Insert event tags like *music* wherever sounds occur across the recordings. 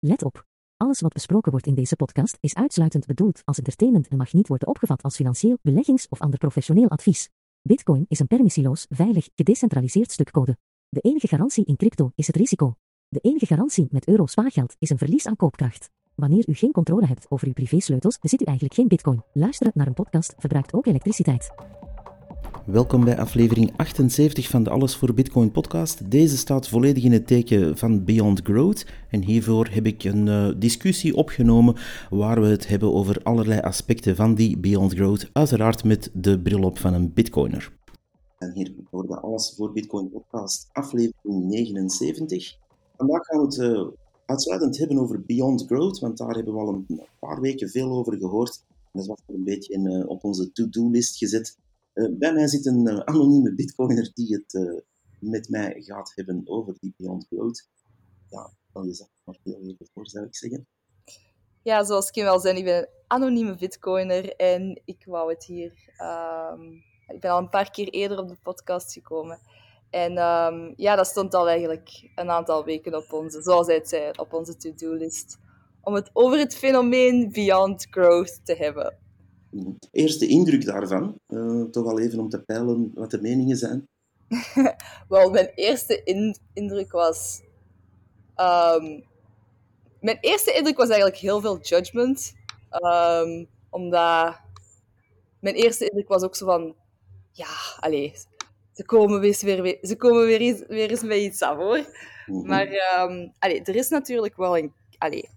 Let op. Alles wat besproken wordt in deze podcast is uitsluitend bedoeld als entertainment en mag niet worden opgevat als financieel, beleggings- of ander professioneel advies. Bitcoin is een permissieloos, veilig, gedecentraliseerd stuk code. De enige garantie in crypto is het risico. De enige garantie met euro spaargeld is een verlies aan koopkracht. Wanneer u geen controle hebt over uw privésleutels, bezit u eigenlijk geen bitcoin. Luisteren naar een podcast verbruikt ook elektriciteit. Welkom bij aflevering 78 van de Alles voor Bitcoin podcast. Deze staat volledig in het teken van Beyond Growth. En hiervoor heb ik een uh, discussie opgenomen waar we het hebben over allerlei aspecten van die Beyond Growth. Uiteraard met de bril op van een Bitcoiner. En hier voor de Alles voor Bitcoin podcast, aflevering 79. Vandaag gaan we het uh, uitsluitend hebben over Beyond Growth, want daar hebben we al een paar weken veel over gehoord. Dat was een beetje in, uh, op onze to-do-list gezet bij mij zit een uh, anonieme bitcoiner die het uh, met mij gaat hebben over die Beyond Growth. Ja, dan je zegt maar heel even voor, zou ik zeggen. Ja, zoals Kim al zei, ik ben een anonieme bitcoiner en ik wou het hier... Um, ik ben al een paar keer eerder op de podcast gekomen. En um, ja, dat stond al eigenlijk een aantal weken op onze, zoals hij het zei, op onze to-do-list. Om het over het fenomeen Beyond Growth te hebben eerste indruk daarvan? Uh, toch al even om te peilen wat de meningen zijn. *laughs* Wel, mijn eerste in indruk was... Um, mijn eerste indruk was eigenlijk heel veel judgment. Um, omdat... Mijn eerste indruk was ook zo van... Ja, allee, ze komen weer, weer, ze komen weer, eens, weer eens met iets af, hoor. Mm -hmm. Maar um, allee, er is natuurlijk wel een... Allee,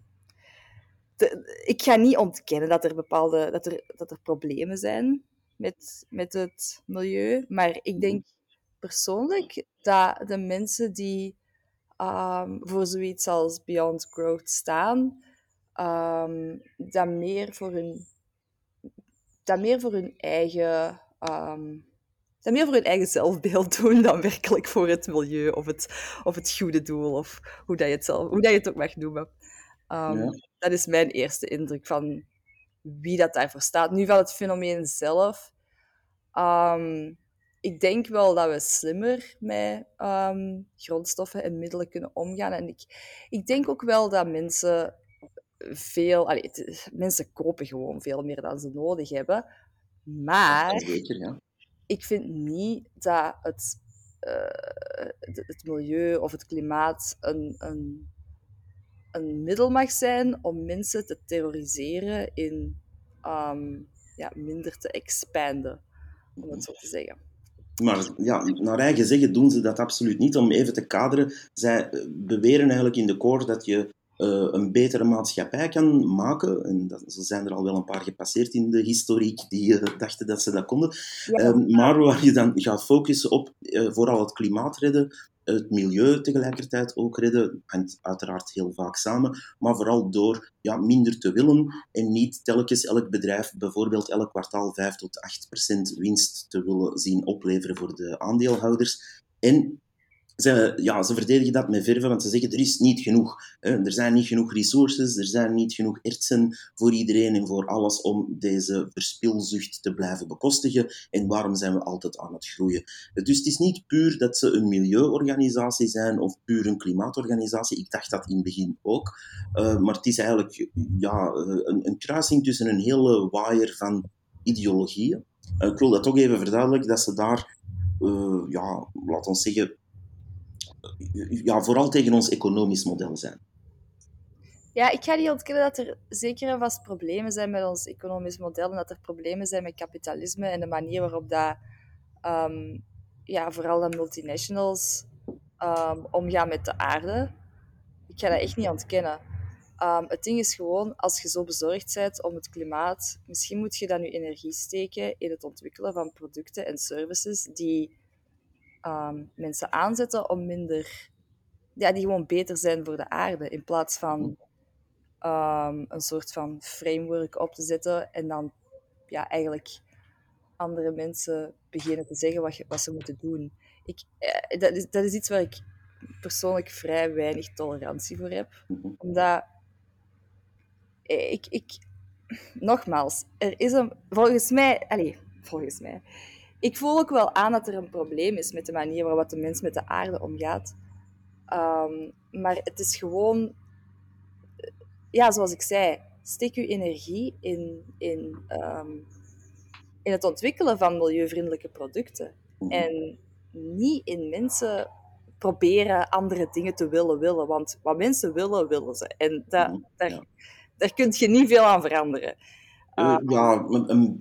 ik ga niet ontkennen dat er bepaalde dat er, dat er problemen zijn met, met het milieu. Maar ik denk persoonlijk dat de mensen die um, voor zoiets als Beyond Growth staan, um, dat, meer voor hun, dat meer voor hun eigen. Um, dat meer voor hun eigen zelfbeeld doen dan werkelijk voor het milieu of het, of het goede doel, of hoe, dat je, het zelf, hoe dat je het ook mag noemen. Um, ja. Dat is mijn eerste indruk van wie dat daarvoor staat. Nu van het fenomeen zelf. Um, ik denk wel dat we slimmer met um, grondstoffen en middelen kunnen omgaan. En ik, ik denk ook wel dat mensen veel... Allee, het, mensen kopen gewoon veel meer dan ze nodig hebben. Maar zeker, ja. ik vind niet dat het, uh, het milieu of het klimaat een, een een middel mag zijn om mensen te terroriseren in um, ja, minder te expanden, om het zo te zeggen. Maar ja, naar eigen zeggen doen ze dat absoluut niet. Om even te kaderen, zij beweren eigenlijk in de core dat je uh, een betere maatschappij kan maken. En dat, zo zijn er al wel een paar gepasseerd in de historiek die uh, dachten dat ze dat konden. Ja. Uh, maar waar je dan gaat focussen op vooral het klimaat redden, het milieu tegelijkertijd ook redden, hangt uiteraard heel vaak samen, maar vooral door ja, minder te willen en niet telkens elk bedrijf bijvoorbeeld elk kwartaal 5 tot 8 procent winst te willen zien opleveren voor de aandeelhouders. En ze, ja, ze verdedigen dat met verven, want ze zeggen er is niet genoeg. Hè. Er zijn niet genoeg resources, er zijn niet genoeg ertsen voor iedereen en voor alles om deze verspilzucht te blijven bekostigen. En waarom zijn we altijd aan het groeien? Dus het is niet puur dat ze een milieuorganisatie zijn of puur een klimaatorganisatie. Ik dacht dat in het begin ook. Uh, maar het is eigenlijk ja, een, een kruising tussen een hele waaier van ideologieën. Uh, ik wil dat toch even verduidelijken, dat ze daar, uh, ja, laten we zeggen, ja, vooral tegen ons economisch model zijn. Ja, ik ga niet ontkennen dat er zeker en vast problemen zijn met ons economisch model en dat er problemen zijn met kapitalisme en de manier waarop dat, um, ja, vooral de multinationals um, omgaan met de aarde. Ik ga dat echt niet ontkennen. Um, het ding is gewoon, als je zo bezorgd bent om het klimaat, misschien moet je dan je energie steken in het ontwikkelen van producten en services die um, mensen aanzetten om minder, ja, die gewoon beter zijn voor de aarde, in plaats van um, een soort van framework op te zetten en dan ja, eigenlijk andere mensen beginnen te zeggen wat, je, wat ze moeten doen. Ik, eh, dat, is, dat is iets waar ik persoonlijk vrij weinig tolerantie voor heb. Omdat ik, ik nogmaals, er is een, volgens mij, allez, volgens mij, ik voel ook wel aan dat er een probleem is met de manier waarop de mens met de aarde omgaat. Um, maar het is gewoon... ja, zoals ik zei, steek uw energie in, in, ehm, in het ontwikkelen van milieuvriendelijke producten. Mhm. En niet in mensen proberen andere dingen te willen willen. Want wat mensen willen, willen ze. En Mhm, daar, ja. daar kun je niet veel aan veranderen. Eh, ja, maar, ehm,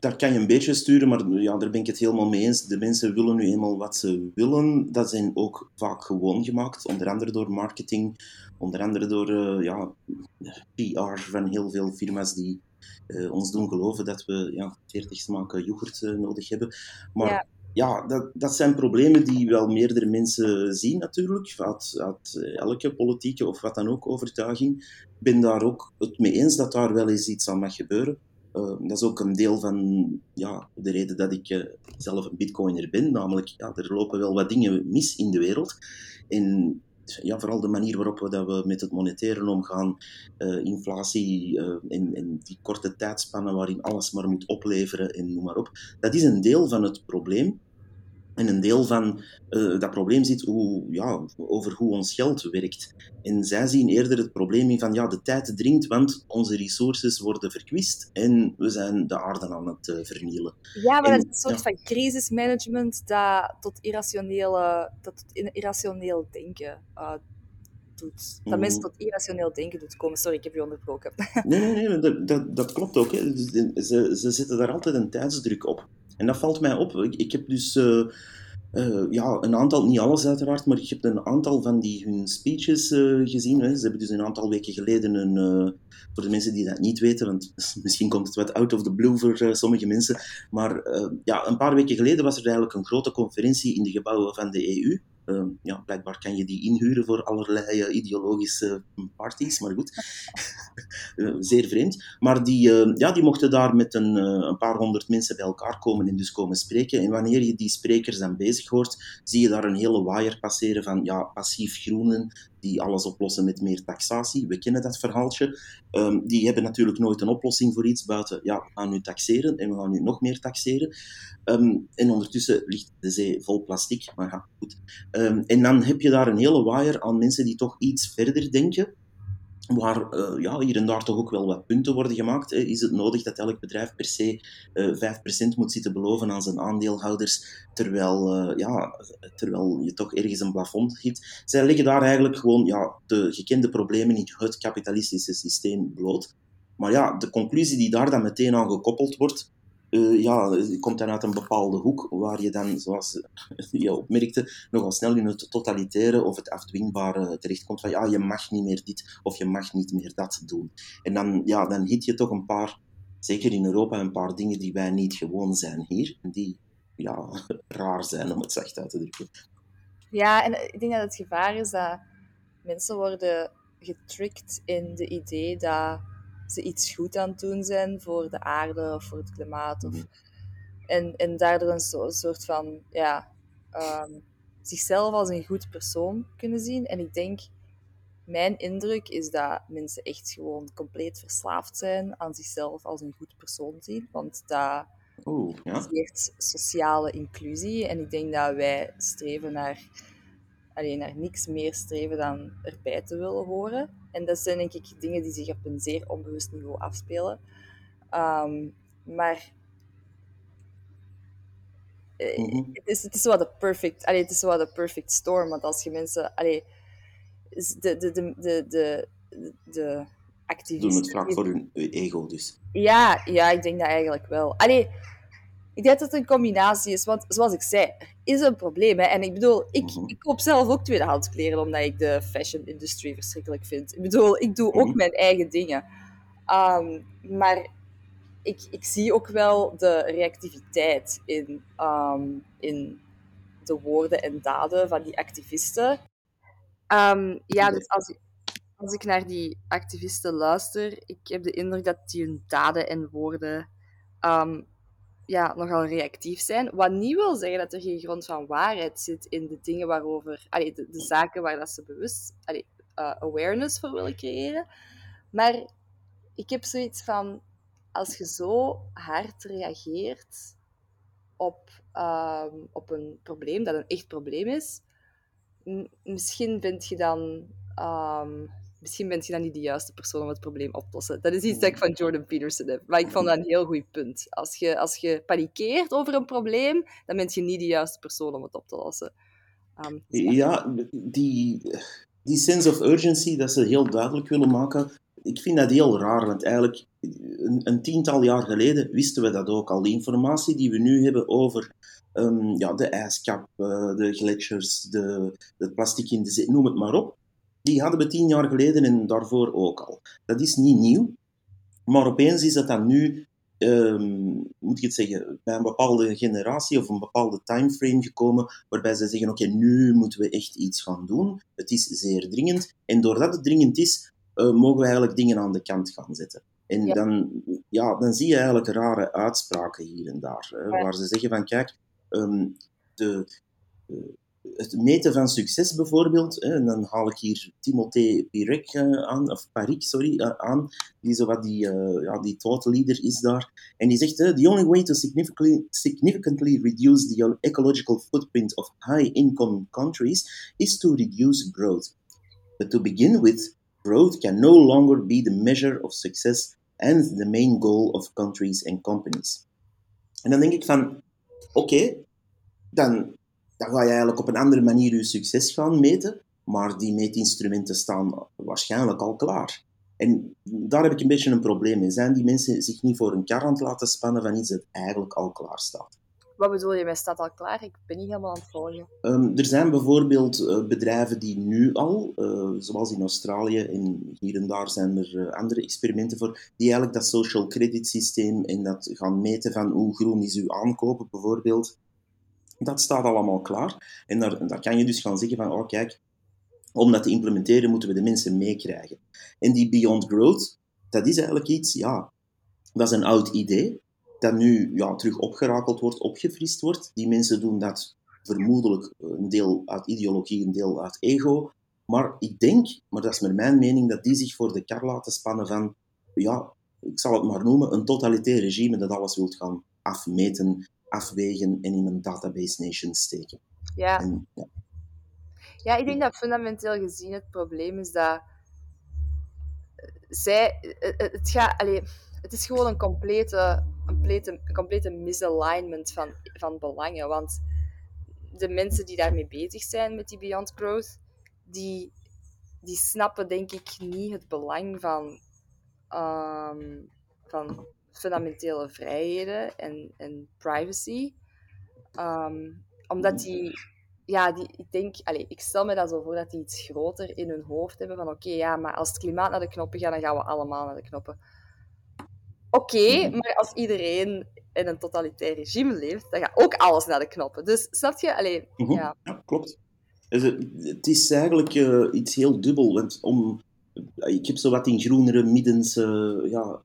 daar, kan je een beetje sturen, maar ja, daar ben ik het helemaal mee eens. De mensen willen nu eenmaal wat ze willen. Dat zijn ook vaak gewoon gemaakt, onder andere door marketing, onder andere door eh, ja, PR van heel veel firma's die eh, ons doen geloven dat we ja, 40 smaken yoghurt nodig hebben. Maar Ja. Ja, dat, dat zijn problemen die wel meerdere mensen zien natuurlijk, uit, uit elke politieke of wat dan ook overtuiging. Ik ben daar ook het mee eens dat daar wel eens iets aan mag gebeuren. Uh, dat is ook een deel van ja, de reden dat ik uh, zelf een bitcoiner ben. Namelijk, ja, er lopen wel wat dingen mis in de wereld. En ja, vooral de manier waarop we, dat we met het moneteren omgaan, uh, inflatie en, en, die korte tijdspannen waarin alles maar moet opleveren en noem maar op. Dat is een deel van het probleem. En een deel van uh, dat probleem zit hoe, ja, over hoe ons geld werkt. En zij zien eerder het probleem in van ja, de tijd dringt, want onze resources worden verkwist en we zijn de aarde aan het uh, vernielen. Ja, maar En- dat is een soort ja. van crisismanagement dat tot irrationele, dat tot irrationeel denken uh, doet. Dat Mhm. mensen tot irrationeel denken doet komen. Sorry, ik heb je onderbroken. Nee, nee, nee, *laughs* dat, dat, dat klopt ook. Hè. Dus Ze, ze zetten daar altijd een tijdsdruk op. En dat valt mij op. Ik, heb dus eh, eh, ja, een aantal, niet alles uiteraard, maar ik heb een aantal van die hun speeches eh, gezien. Hè. Ze hebben dus een aantal weken geleden een. voor de mensen die dat niet weten, want *laughs* misschien komt het wat out of the blue voor sommige mensen. Maar ja, een paar weken geleden was er eigenlijk een grote conferentie in de gebouwen van de EU. Eh, ja, blijkbaar kan je die inhuren voor allerlei eh, ideologische parties, maar goed. *laughs* Eh, zeer vreemd. Maar die, eh, ja, die mochten daar met een, eh, een paar honderd mensen bij elkaar komen en dus komen spreken. En wanneer je die sprekers dan bezig hoort, zie je daar een hele waaier passeren van ja, passief groenen die alles oplossen met meer taxatie. We kennen dat verhaaltje. Ehm, die hebben natuurlijk nooit een oplossing voor iets buiten, ja, we gaan nu taxeren en we gaan nu nog meer taxeren. Ehm, en ondertussen ligt de zee vol plastic, maar ja, goed. Ehm, en dan heb je daar een hele waaier aan mensen die toch iets verder denken waar eh, ja, hier en daar toch ook wel wat punten worden gemaakt. Is het nodig dat elk bedrijf per se eh 5% moet zitten beloven aan zijn aandeelhouders, terwijl, eh, ja, terwijl je toch ergens een plafond hit? Zij leggen daar eigenlijk gewoon ja, de gekende problemen in het kapitalistische systeem bloot. Maar ja, de conclusie die daar dan meteen aan gekoppeld wordt, eh, ja, komt dan uit een bepaalde hoek, waar je dan, zoals *laughs* je opmerkte, nogal snel in het totalitaire of het afdwingbare terechtkomt van ja, je mag niet meer dit of je mag niet meer dat doen. En dan, ja, dan hit je toch een paar, zeker in Europa, een paar dingen die wij niet gewoon zijn hier, die ja, *laughs* raar zijn, om het zacht uit te drukken. Ja, en ik denk dat het gevaar is dat mensen worden getricked in de idee dat ze iets goed aan het doen zijn voor de aarde of voor het klimaat. Of, Mhm. en, en daardoor een soort van, ja, ehm, zichzelf als een goed persoon kunnen zien. En ik denk, mijn indruk is dat mensen echt gewoon compleet verslaafd zijn aan zichzelf als een goed persoon zien. Want dat Oeh, ja. sociale inclusie. En ik denk dat wij streven naar, alleen naar niks meer streven dan erbij te willen horen. En dat zijn denk ik dingen die zich op een zeer onbewust niveau afspelen. Ehm, maar eh, Mhm. het, is, het is wel de perfect, allee, het is wel de perfect storm. Want als je mensen, allee, de, de, de, de, de, de activisten... Doen het die- voor hun ego dus. ja, ja, ik denk dat eigenlijk wel. Allee, ik denk dat het een combinatie is, want zoals ik zei, er is een probleem. Hè? En ik bedoel, ik, Mhm. ik koop zelf ook tweedehands kleren omdat ik de fashion industry verschrikkelijk vind. Ik bedoel, ik doe ook Mhm. mijn eigen dingen. Ehm, maar ik, ik zie ook wel de reactiviteit in, ehm, in de woorden en daden van die activisten. Ehm, ja, dus als ik, als ik naar die activisten luister, ik heb de indruk dat die hun daden en woorden ja, nogal reactief zijn. Wat niet wil zeggen dat er geen grond van waarheid zit in de dingen waarover, de, zaken waar dat ze bewust eh, awareness voor willen creëren. Maar ik heb zoiets van, als je zo hard reageert op, ehm, op een probleem, dat een echt probleem is, misschien vind je dan ehm, misschien ben je dan niet de juiste persoon om het probleem op te lossen. Dat is iets dat ik van Jordan Peterson heb. Maar ik vond dat een heel goed punt. Als je, als je panikeert over een probleem, dan ben je niet de juiste persoon om het op te lossen. Um, ja, die, die sense of urgency dat ze heel duidelijk willen maken, ik vind dat heel raar. Want eigenlijk, een, een tiental jaar geleden wisten we dat ook al. De informatie die we nu hebben over um, ja, de ijskap, uh, de gletsjers, de, het plastic in de zee, noem het maar op die hadden we tien jaar geleden en daarvoor ook al. Dat is niet nieuw, maar opeens is dat dan nu, um, moet ik het zeggen, bij een bepaalde generatie of een bepaalde timeframe gekomen, waarbij ze zeggen, oké, nu moeten we echt iets gaan doen. Het is zeer dringend. En doordat het dringend is, uh, mogen we eigenlijk dingen aan de kant gaan zetten. En Dan, ja, dan zie je eigenlijk rare uitspraken hier en daar, hè, waar ze zeggen van, kijk, um, de, de het meten van succes bijvoorbeeld, en dan haal ik hier Timothée Pirek uh, aan, of Parik, sorry, uh, aan, die zo wat die, uh, ja, die thought leader is daar. En die zegt, the only way to significantly, significantly reduce the ecological footprint of high-income countries is to reduce growth. But to begin with, growth can no longer be the measure of success and the main goal of countries and companies. En dan denk ik van, oké, dan dan ga je eigenlijk op een andere manier je succes gaan meten, maar die meetinstrumenten staan waarschijnlijk al klaar. En daar heb ik een beetje een probleem mee. Zijn die mensen zich niet voor een kar aan het laten spannen van iets dat eigenlijk al klaar staat? Wat bedoel je met staat al klaar? Ik ben niet helemaal aan het volgen. Um, er zijn bijvoorbeeld uh, bedrijven die nu al, uh, zoals in Australië en hier en daar zijn er uh, andere experimenten voor, die eigenlijk dat social credit systeem en dat gaan meten van hoe groen is uw aankopen bijvoorbeeld, dat staat allemaal klaar. En daar, kan je dus gaan zeggen van, oh kijk, om dat te implementeren moeten we de mensen meekrijgen. En die Beyond Growth, dat is eigenlijk iets, ja, dat is een oud idee, dat nu ja, terug opgerakeld wordt, opgefrist wordt. Die mensen doen dat vermoedelijk een deel uit ideologie, een deel uit ego. Maar ik denk, maar dat is met mijn mening, dat die zich voor de kar laten spannen van, ja, ik zal het maar noemen, een totalitair regime dat alles wilt gaan afmeten afwegen en in een database nation steken. Ja. En, ja. ja. ik denk dat fundamenteel gezien het probleem is dat zij, het, gaat, allez, het is gewoon een complete, een complete, een complete misalignment van, van belangen. Want de mensen die daarmee bezig zijn met die Beyond Growth, die, die snappen denk ik niet het belang van, um, van fundamentele vrijheden en, en privacy. Um, omdat die, ja, die, ik denk, allez, ik stel me dat zo voor dat die iets groter in hun hoofd hebben van oké, ja, maar als het klimaat naar de knoppen gaat, dan gaan we allemaal naar de knoppen. Oké, mhm. maar als iedereen in een totalitair regime leeft, dan gaat ook alles naar de knoppen. Dus snap je? Allee, ja. ja. klopt. Het is eigenlijk uh, iets heel dubbel. Want om, ik heb zo wat in groenere middens uh, ja,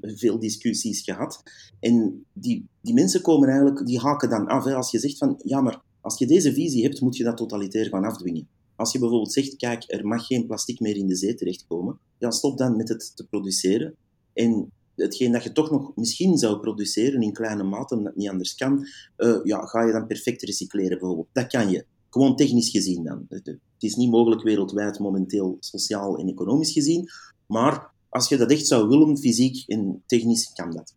veel discussies gehad. En die, die mensen komen eigenlijk, die haken dan af. Als je zegt van, ja, maar als je deze visie hebt, moet je dat totalitair gaan afdwingen. Als je bijvoorbeeld zegt, kijk, er mag geen plastic meer in de zee terechtkomen, ja, stop dan met het te produceren. En hetgeen dat je toch nog misschien zou produceren in kleine mate, omdat het niet anders kan, uh, ja, ga je dan perfect recycleren bijvoorbeeld. Dat kan je. Gewoon technisch gezien dan. Het is niet mogelijk wereldwijd momenteel, sociaal en economisch gezien, maar als je dat echt zou willen, fysiek en technisch, kan dat.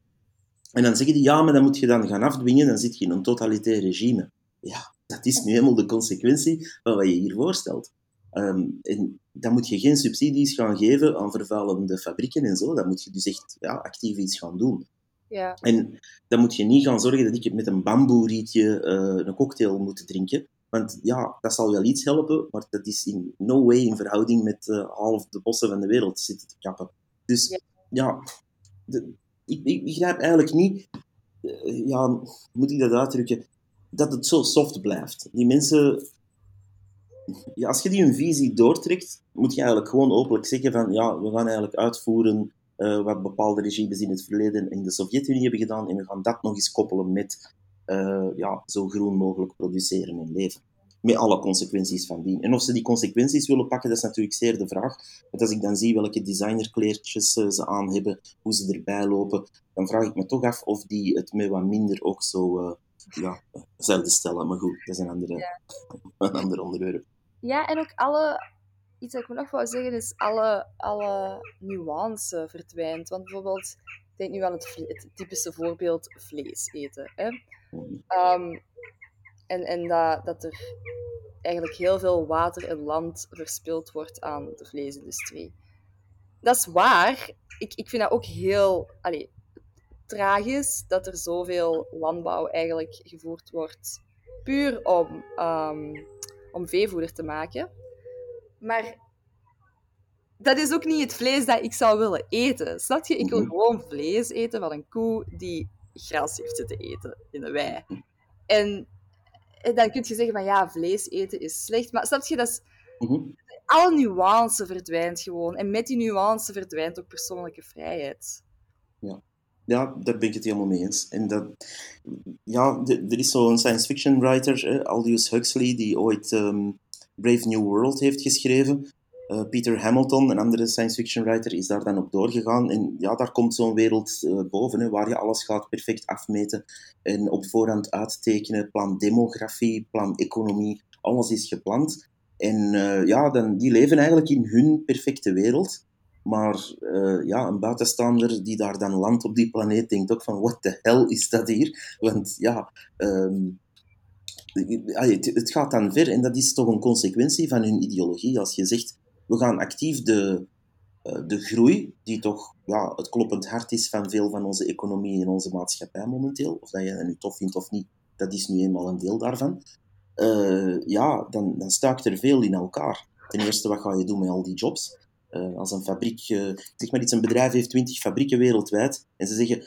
En dan zeggen die, ja, maar dan moet je dan gaan afdwingen, dan zit je in een totalitair regime. Ja, dat is nu helemaal de consequentie van wat je hier voorstelt. Um, en dan moet je geen subsidies gaan geven aan vervuilende fabrieken en zo. Dan moet je dus echt ja, actief iets gaan doen. Ja. En dan moet je niet gaan zorgen dat ik met een bamboerietje uh, een cocktail moet drinken. Want ja, dat zal wel iets helpen, maar dat is in no way in verhouding met uh, half de bossen van de wereld zitten te kappen. Dus ja, ik, ik begrijp eigenlijk niet, uh, ja, moet ik dat uitdrukken, dat het zo soft blijft. Die mensen, ja, als je die een visie doortrekt, moet je eigenlijk gewoon openlijk zeggen van, ja, we gaan eigenlijk uitvoeren uh, wat bepaalde regimes in het verleden in de Sovjet-Unie hebben gedaan en we gaan dat nog eens koppelen met uh, ja, zo groen mogelijk produceren en leven met alle consequenties van dien. En of ze die consequenties willen pakken, dat is natuurlijk zeer de vraag. Want als ik dan zie welke designerkleertjes uh, ze aan hebben, hoe ze erbij lopen, dan vraag ik me toch af of die het met wat minder ook zo uh, ja, zouden stellen. Maar goed, dat is een, andere, ja. *laughs* een ander onderwerp. Ja, en ook alle... iets dat ik nog wou zeggen is alle, alle nuance verdwijnt. Want bijvoorbeeld, denk nu aan het, het typische voorbeeld vlees eten. Hè? Um, en en dat, dat er eigenlijk heel veel water en land verspild wordt aan de vleesindustrie. Dat is waar. Ik, ik vind dat ook heel allez, tragisch dat er zoveel landbouw eigenlijk gevoerd wordt puur om, um, om veevoeder te maken. Maar dat is ook niet het vlees dat ik zou willen eten. Snap je? Ik wil mhm. gewoon vlees eten van een koe die gras heeft zitten eten in de wei. En, dan kun je zeggen van ja, vlees eten is slecht. Maar snap je, dat is... Mm Alle nuance verdwijnt gewoon. En met die nuance verdwijnt ook persoonlijke vrijheid. Ja. Ja, daar ben ik het helemaal mee eens. En dat, ja, er is zo'n science fiction writer, Aldous Huxley, die ooit ehm, Brave New World heeft geschreven. Uh, Peter Hamilton, een andere science fiction writer, is daar dan op doorgegaan. En ja, daar komt zo'n wereld uh, boven, hè, waar je alles gaat perfect afmeten en op voorhand uittekenen. Plan demografie, plan economie, alles is gepland. En uh, ja, dan, die leven eigenlijk in hun perfecte wereld. Maar ja, een buitenstaander die daar dan landt op die planeet denkt ook van, what the hell is dat hier? Want ja, um, het gaat dan ver en dat is toch een consequentie van hun ideologie. Als je zegt, we gaan actief de, eh, de groei, die toch ja, het kloppend hart is van veel van onze economie en onze maatschappij momenteel, of dat je dat nu tof vindt of niet, dat is nu eenmaal een deel daarvan, uh, ja, dan, dan stuikt er veel in elkaar. Ten eerste, wat ga je doen met al die jobs? Uh, als een fabriek, zeg maar iets, een bedrijf heeft 20 fabrieken wereldwijd en ze zeggen,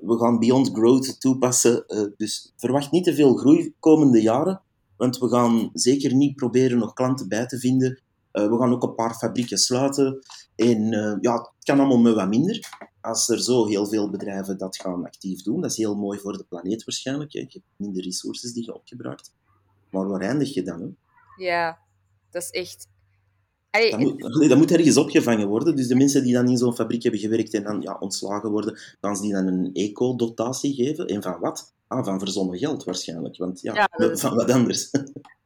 we gaan Beyond Growth toepassen, dus verwacht niet te veel groei komende jaren, want we gaan zeker niet proberen nog klanten bij te vinden eh, we gaan ook een paar fabrieken sluiten. En uh, ja, het kan allemaal met wat minder. Als er zo heel veel bedrijven dat gaan actief doen, dat is heel mooi voor de planeet waarschijnlijk. Je hebt minder resources die je opgebruikt. Maar waar eindig je dan? Hè? Ja, dat is echt... dat, moet, dat moet ergens opgevangen worden. Dus de mensen die dan in zo'n fabriek hebben gewerkt en dan ja, ontslagen worden, gaan ze die dan een eco-dotatie geven. En van wat? Ah, van verzonnen geld waarschijnlijk. Want ja, ja van wat anders. *laughs*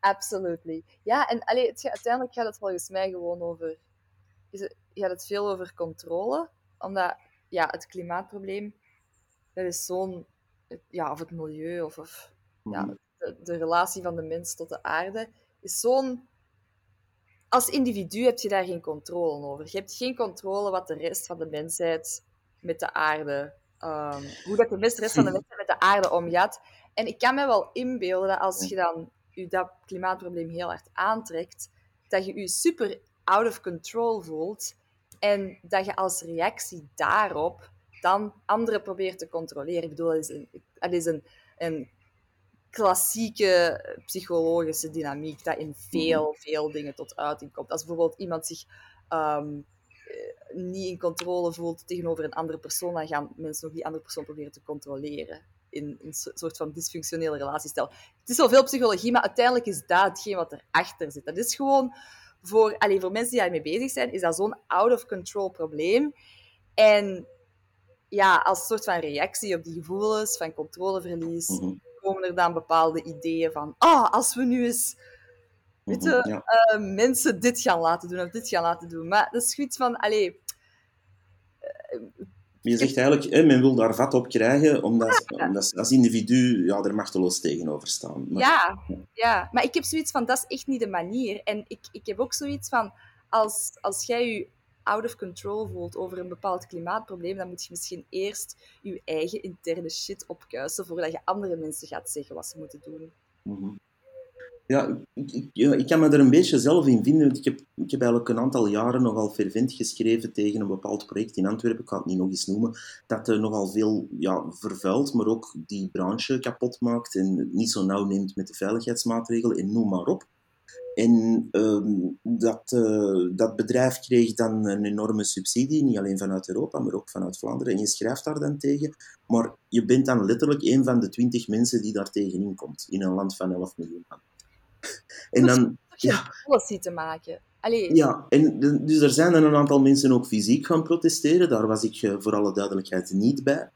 Absolutely. Ja, en allee, het, uiteindelijk gaat het volgens mij gewoon over... Is het, gaat het veel over controle. Omdat, ja, het klimaatprobleem, dat is zo'n... Ja, of het milieu, of, of ja, mhm. de, de, relatie van de mens tot de aarde, is zo'n... Als individu heb je daar geen controle over. Je hebt geen controle wat de rest van de mensheid met de aarde... Um, hoe dat de rest van de mensheid met de aarde omgaat. En ik kan me wel inbeelden dat als je dan je dat klimaatprobleem heel hard aantrekt, dat je je super out of control voelt en dat je als reactie daarop dan anderen probeert te controleren. Ik bedoel, dat is een, dat is een, een klassieke psychologische dynamiek dat in veel, mhm. veel dingen tot uiting komt. Als bijvoorbeeld iemand zich um, niet in controle voelt tegenover een andere persoon, dan gaan mensen nog die andere persoon proberen te controleren in een soort van dysfunctionele relatiestel. Het is wel veel psychologie, maar uiteindelijk is dat hetgeen wat erachter zit. Dat is gewoon voor, alleen voor mensen die daarmee bezig zijn, is dat zo'n out-of-control probleem. En ja, als soort van reactie op die gevoelens van controleverlies, mhm. komen er dan bepaalde ideeën van, ah, oh, als we nu eens weet je, mhm, eh, mensen dit gaan laten doen of dit gaan laten doen. Maar dat is goed van, allee, je zegt eigenlijk, hè, men wil daar vat op krijgen, omdat, omdat als individu ja, er machteloos tegenover staan. Maar, ja, ja, maar ik heb zoiets van, dat is echt niet de manier. En ik, ik heb ook zoiets van, als, als jij je out of control voelt over een bepaald klimaatprobleem, dan moet je misschien eerst je eigen interne shit opkuisen voordat je andere mensen gaat zeggen wat ze moeten doen. Mm ja, ik, ik, kan me er een beetje zelf in vinden. Ik heb, ik heb eigenlijk een aantal jaren nogal fervent geschreven tegen een bepaald project in Antwerpen, ik ga het niet nog eens noemen, dat er nogal veel ja, vervuilt, maar ook die branche kapot maakt en niet zo nauw neemt met de veiligheidsmaatregelen en noem maar op. En ehm, dat, uh, dat bedrijf kreeg dan een enorme subsidie, niet alleen vanuit Europa, maar ook vanuit Vlaanderen. En je schrijft daar dan tegen, maar je bent dan letterlijk een van de twintig mensen die daar tegenin komt, in een land van 11 miljoen. En dan... Ja, policy te maken. Allee. Ja, en dus er zijn er een aantal mensen ook fysiek gaan protesteren. Daar was ik eh, voor alle duidelijkheid niet bij.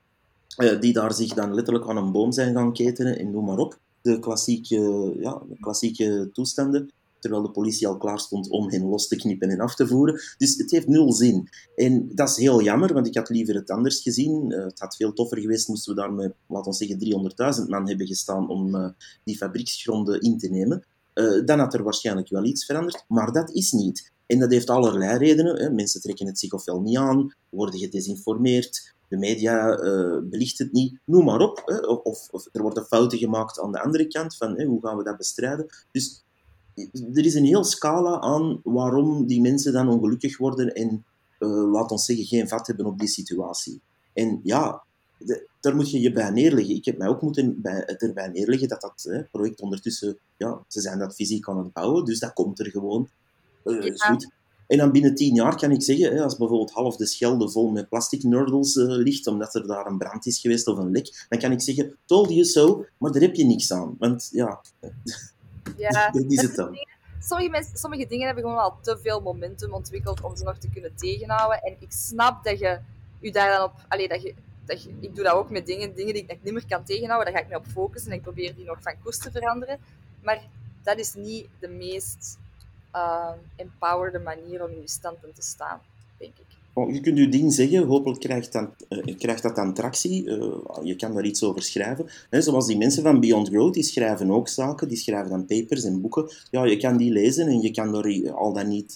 Uh, die daar zich dan letterlijk aan een boom zijn gaan ketenen en noem maar op. De klassieke, ja, de klassieke toestanden. terwijl de politie al klaar stond om hen los te knippen en af te voeren. Dus het heeft nul zin. En dat is heel jammer, want ik had liever het anders gezien. Uh, het had veel toffer geweest moesten we daar met, laten we zeggen, 300.000 man hebben gestaan om uh, die fabrieksgronden in te nemen. Uh, dan had er waarschijnlijk wel iets veranderd, maar dat is niet. En dat heeft allerlei redenen. Hè. Mensen trekken het zich ofwel niet aan, worden gedesinformeerd, de media uh, belicht het niet, noem maar op. Hè. Of, of, er worden fouten gemaakt aan de andere kant van hè, hoe gaan we dat bestrijden. Dus er is een heel scala aan waarom die mensen dan ongelukkig worden en, uh, laat ons zeggen, geen vat hebben op die situatie. En ja, de, daar moet je je bij neerleggen. Ik heb mij ook moeten bij, erbij neerleggen dat dat hè, project ondertussen, ja, ze zijn dat fysiek aan het bouwen, dus dat komt er gewoon. Uh, is goed. En dan binnen tien jaar kan ik zeggen, als bijvoorbeeld half de Schelde vol met plastic nurdles uh, ligt, omdat er daar een brand is geweest of een lek, dan kan ik zeggen, told you so, maar daar heb je niks aan. Want ja, *laughs* ja *laughs* dat is het dan. Sommige, mensen, sommige dingen hebben gewoon al te veel momentum ontwikkeld om ze nog te kunnen tegenhouden. En ik snap dat je je daar dan op... Allee, dat je, dat ik doe dat ook met dingen, dingen die ik niet meer kan tegenhouden. Daar ga ik me op focussen en ik probeer die nog van koers te veranderen. Maar dat is niet de meest uh, empowerde manier om in je standpunt te staan, denk ik. Oh, je kunt je ding zeggen, hopelijk krijgt dat, uh, krijgt dat dan tractie. Uh, je kan daar iets over schrijven. Zoals die mensen van Beyond Growth, die schrijven ook zaken, die schrijven dan papers en boeken. Ja, je kan die lezen en je kan daar al dan niet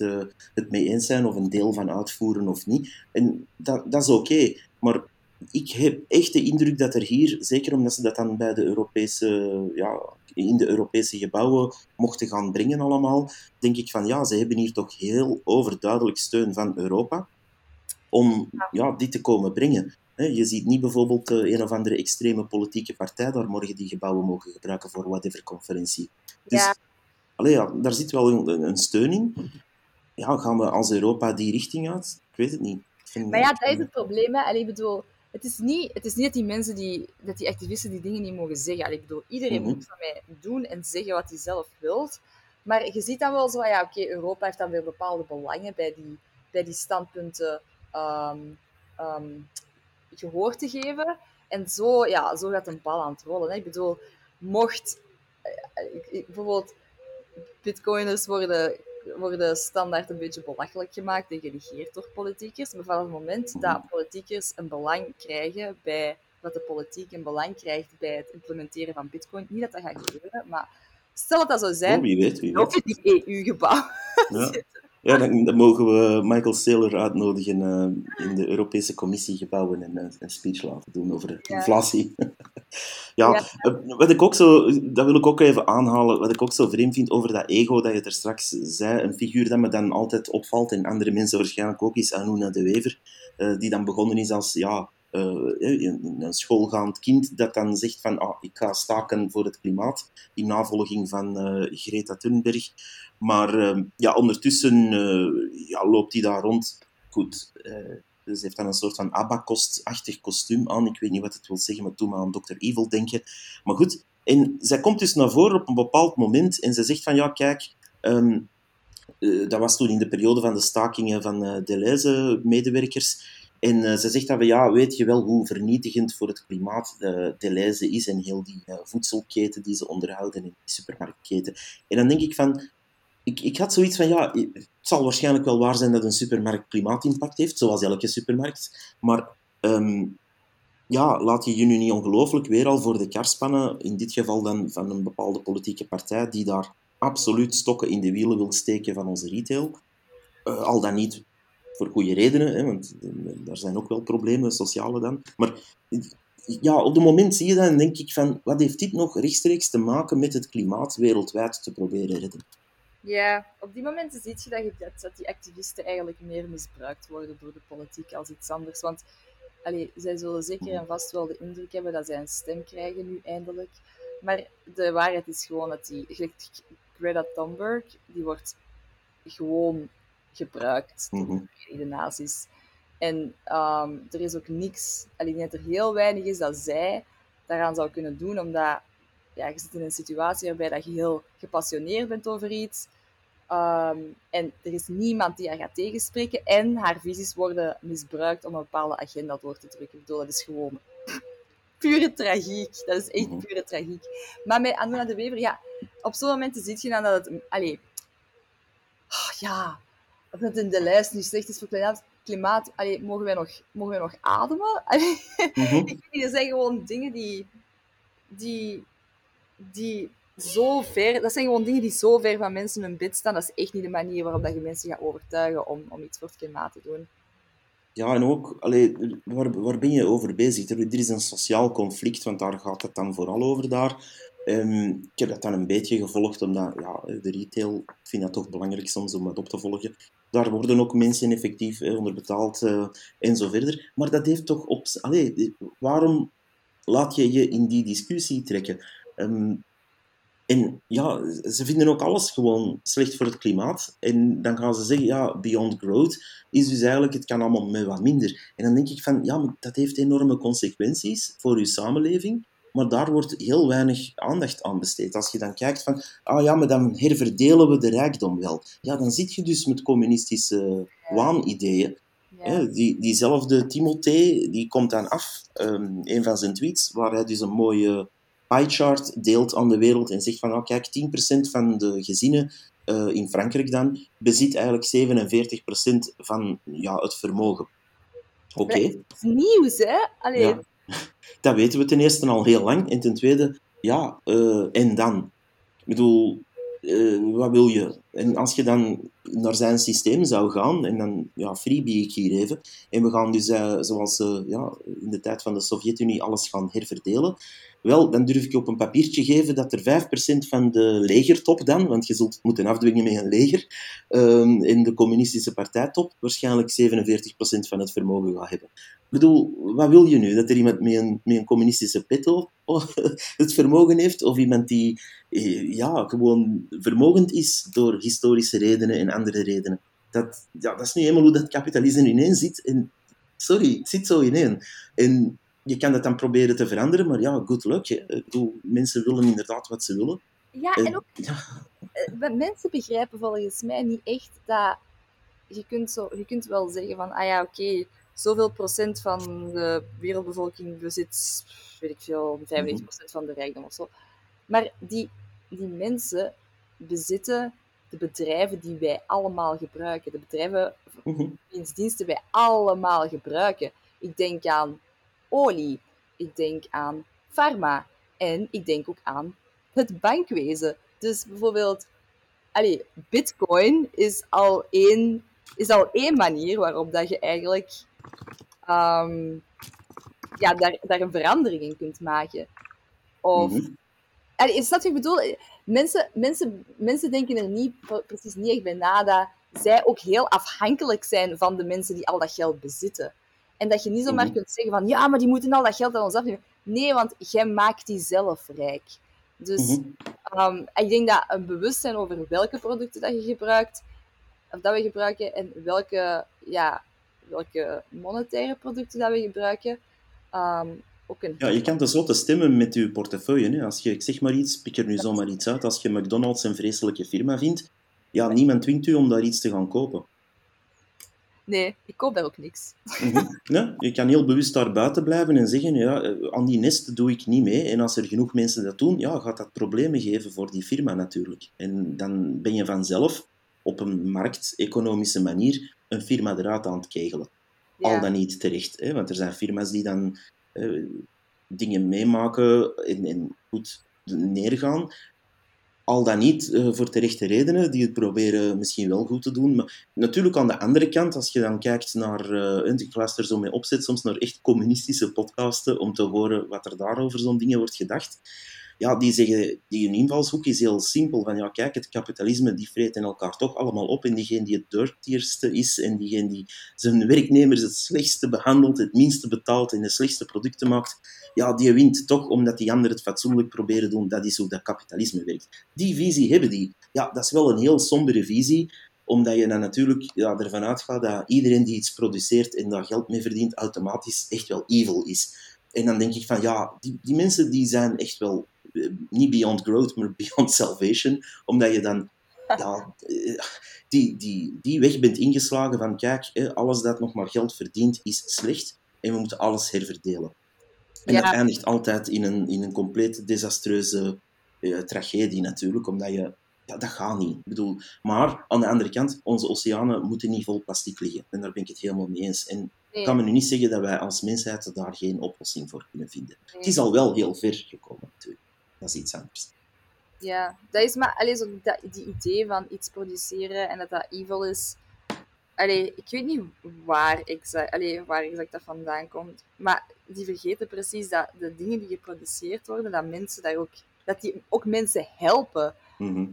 het mee eens zijn of een deel van uitvoeren of niet. En dat, dat is oké. Maar ik heb echt de indruk dat er hier, zeker omdat ze dat dan bij de Europese, ja, in de Europese gebouwen mochten gaan brengen allemaal, denk ik van ja, ze hebben hier toch heel overduidelijk steun van Europa om ja, dit te komen brengen. Je ziet niet bijvoorbeeld eh, een of andere extreme politieke partij daar morgen die gebouwen mogen gebruiken voor whatever conferentie. Dus ja. Allee, ja, daar zit wel een, een steun in. Ja, gaan we als Europa die richting uit? Ik weet het niet. Maar ja, dat is het probleem. Hè. Allee, ik bedoel, het is, niet, het is niet dat die mensen, die, dat die activisten die dingen niet mogen zeggen. Allee, ik bedoel, iedereen Mhm. moet van mij doen en zeggen wat hij zelf wilt. Maar je ziet dan wel zo, ja, oké, Europa heeft dan weer bepaalde belangen bij die, bij die standpunten ehm, gehoor te geven. En zo, ja, zo gaat een bal aan het rollen. Hè. Ik bedoel, mocht eh, ik- bijvoorbeeld bitcoiners worden, worden standaard een beetje belachelijk gemaakt en genegeerd door politiekers. Maar vanaf het moment dat politiekers een belang krijgen bij dat de politiek een belang krijgt bij het implementeren van bitcoin, niet dat dat gaat gebeuren, maar stel dat dat zou zijn, Oh, wie weet, wie weet. in die EU-gebouw. Ja, *laughs* ja dan, dan mogen we Michael Saylor uitnodigen eh, in de Europese Commissie gebouwen en eh, een speech laten doen over Ja. inflatie. ja, *laughs* Ja. eh, wat ik ook zo, dat wil ik ook even aanhalen, wat ik ook zo vreemd vind over dat ego dat je er straks zei, een figuur dat me dan altijd opvalt en andere mensen waarschijnlijk ook, is Anouna de Wever, eh, die dan begonnen is als ja, eh, een, een schoolgaand kind dat dan zegt van ah, ik ga staken voor het klimaat, in navolging van Greta Thunberg. Maar ja, ondertussen ja, loopt hij daar rond. Goed, dus heeft dan een soort van Abacost-achtig kostuum aan. Ik weet niet wat het wil zeggen, maar toen maar aan Dr. Evil denken. Maar goed, en zij komt dus naar voren op een bepaald moment en ze zegt van ja, kijk, ehm, eh, dat was toen in de periode van de stakingen van eh Deleuze-medewerkers. En eh, ze zegt dan van ja, weet je wel hoe vernietigend voor het klimaat uh, Deleuze is en heel die uh, voedselketen die ze onderhouden en die supermarktketen. En dan denk ik van, ik, ik had zoiets van ja, het zal waarschijnlijk wel waar zijn dat een supermarkt klimaatimpact heeft, zoals elke supermarkt. Maar um, ja, laat je je nu niet ongelooflijk weer al voor de kar spannen, in dit geval dan van een bepaalde politieke partij die daar absoluut stokken in de wielen wil steken van onze retail. Uh, al dan niet voor goede redenen, hè, want daar zijn ook wel problemen, sociale dan. Maar ja, op het moment zie je dan en denk ik van, wat heeft dit nog rechtstreeks te maken met het klimaat wereldwijd te proberen redden? Ja, op die momenten zie je dat, je dat, dat die activisten eigenlijk meer misbruikt worden door de politiek als iets anders. Want allee, zij zullen zeker en vast wel de indruk hebben dat zij een stem krijgen nu eindelijk. Maar de waarheid is gewoon dat die, Greta Thunberg, die wordt gewoon gebruikt door Mhm. de nazi's. En ehm, er is ook niks, alleen dat er heel weinig is dat zij daaraan zou kunnen doen, omdat ja, je zit in een situatie waarbij dat je heel gepassioneerd bent over iets. Ehm, en er is niemand die haar gaat tegenspreken. En haar visies worden misbruikt om een bepaalde agenda door te drukken. Ik bedoel, dat is gewoon *clears throat* pure tragiek. Dat is echt Mhm. pure tragiek. Maar met Anuna de Wever, ja, op zo'n momenten zie je dan dat het... Allee, ah, ja, of dat in de lijst nu slecht is voor klimaat, klimaat allee, mogen, wij nog, mogen wij nog ademen? *laughs* Allee, Mhm. ik weet niet, dat zijn gewoon dingen die, die, die zo ver, dat zijn gewoon dingen die zo ver van mensen hun bed staan. Dat is echt niet de manier waarop dat je mensen gaat overtuigen om, om iets voor het klimaat te doen. Ja, en ook, allee, waar, waar ben je over bezig? Er, is een sociaal conflict, want daar gaat het dan vooral over daar. Ehm, ik heb dat dan een beetje gevolgd, omdat ja, de retail, ik vind dat toch belangrijk soms om dat op te volgen. Daar worden ook mensen effectief eh, onderbetaald eh, en zo verder. Maar dat heeft toch op... Allee, waarom laat je je in die discussie trekken? Ehm, en ja, ze vinden ook alles gewoon slecht voor het klimaat. En dan gaan ze zeggen, ja, beyond growth is dus eigenlijk, het kan allemaal met wat minder. En dan denk ik van, ja, maar dat heeft enorme consequenties voor uw samenleving. Maar daar wordt heel weinig aandacht aan besteed. Als je dan kijkt van, ah ja, maar dan herverdelen we de rijkdom wel. Ja, dan zit je dus met communistische waanideeën. Ja. Die, diezelfde Timothée, die komt dan af, ehm, een van zijn tweets, waar hij dus een mooie pie chart deelt aan de wereld en zegt van, nou kijk, 10% van de gezinnen eh, in Frankrijk dan, bezit eigenlijk 47% van ja, het vermogen. Oké, is nieuws, hè? Allee, ja. *laughs* dat weten we ten eerste al heel lang. En ten tweede, ja, eh, en dan? Ik bedoel, eh, wat wil je? En als je dan naar zijn systeem zou gaan, en dan ja, freebie ik hier even, en we gaan dus, eh, zoals eh, ja, in de tijd van de Sovjet-Unie, alles gaan herverdelen, wel, dan durf ik je op een papiertje geven dat er 5% van de legertop dan, want je zult moeten afdwingen met een leger, ehm, in de communistische partijtop waarschijnlijk 47% van het vermogen gaat hebben. Ik bedoel, wat wil je nu? Dat er iemand met een, met een communistische pet op *laughs* het vermogen heeft? Of iemand die eh, ja, gewoon vermogend is door historische redenen en andere redenen? Dat, ja, dat is nu eenmaal hoe dat kapitalisme ineen zit. En, sorry, het zit zo ineen. En je kan dat dan proberen te veranderen, maar ja, good luck. Hè. Bedoel, mensen willen inderdaad wat ze willen. ja, En- en ook ja, eh, mensen begrijpen volgens mij niet echt dat je kunt, zo, je kunt wel zeggen van, ah ja, oké, zoveel procent van de wereldbevolking bezit, weet ik veel, 95% van de rijkdom of zo. Maar die, die mensen bezitten de bedrijven die wij allemaal gebruiken. De bedrijven mhm. wiens diensten wij allemaal gebruiken. Ik denk aan olie, ik denk aan pharma en ik denk ook aan het bankwezen. Dus bijvoorbeeld, allee, bitcoin is al één, is al één manier waarop dat je eigenlijk ehm, ja, daar, daar een verandering in kunt maken. Of. Allee, snap je wat ik bedoel? Mensen, mensen, mensen denken er niet, pre- precies niet echt bij na dat zij ook heel afhankelijk zijn van de mensen die al dat geld bezitten. En dat je niet zomaar Mhm. kunt zeggen van, ja, maar die moeten al dat geld aan ons afnemen. Nee, want jij maakt die zelf rijk. Dus ehm, ik denk dat een bewustzijn over welke producten dat je gebruikt, of dat we gebruiken, en welke, ja, welke monetaire producten dat we gebruiken, ehm, ook een... Ja, je kan tenslotte stemmen met je portefeuille. Hè. Als je, ik zeg maar iets, pik er nu zomaar iets uit. Als je McDonald's een vreselijke firma vindt, ja, niemand dwingt u om daar iets te gaan kopen. Nee, ik koop daar ook niks. Mhm. Ja, je kan heel bewust daar buiten blijven en zeggen, ja, eh, aan die nest doe ik niet mee. En als er genoeg mensen dat doen, ja, gaat dat problemen geven voor die firma natuurlijk. En dan ben je vanzelf op een markteconomische manier een firma eruit aan het kegelen. Ja. Al dan niet terecht. Hè? Want er zijn firma's die dan eh, dingen meemaken en, en goed neergaan. Al dan niet eh, voor terechte redenen, die het proberen misschien wel goed te doen. Maar natuurlijk aan de andere kant, als je dan kijkt naar... eh, ik luister zo mee opzet soms naar echt communistische podcasten om te horen wat er daarover zo'n dingen wordt gedacht. Ja, die zeggen, die invalshoek is heel simpel. Van ja, kijk, het kapitalisme die vreet in elkaar toch allemaal op. En diegene die het dirtierste is en diegene die zijn werknemers het slechtste behandelt, het minste betaalt en de slechtste producten maakt, ja, die wint toch omdat die anderen het fatsoenlijk proberen doen. Dat is hoe dat kapitalisme werkt. Die visie hebben die. Ja, dat is wel een heel sombere visie, omdat je dan natuurlijk ja, ervan uitgaat dat iedereen die iets produceert en daar geld mee verdient, automatisch echt wel evil is. En dan denk ik van, ja, die, die mensen die zijn echt wel niet beyond growth, maar beyond salvation, omdat je dan *laughs* ja, die, die, die weg bent ingeslagen van, kijk, alles dat nog maar geld verdient is slecht en we moeten alles herverdelen. En Ja. dat eindigt altijd in een, in een compleet desastreuze eh, tragedie natuurlijk, omdat je ja, dat gaat niet. Ik bedoel, maar aan de andere kant, onze oceanen moeten niet vol plastic liggen. En daar ben ik het helemaal mee eens. En ik kan me nu niet zeggen dat wij als mensheid daar geen oplossing voor kunnen vinden. Het is al wel heel ver gekomen, natuurlijk. Dat is iets anders. Ja, dat is maar alleen zo dat, die idee van iets produceren en dat dat evil is. Allee, ik weet niet waar exact, allee, waar exact dat vandaan komt. Maar die vergeten precies dat de dingen die geproduceerd worden, dat mensen daar ook, dat die ook mensen helpen.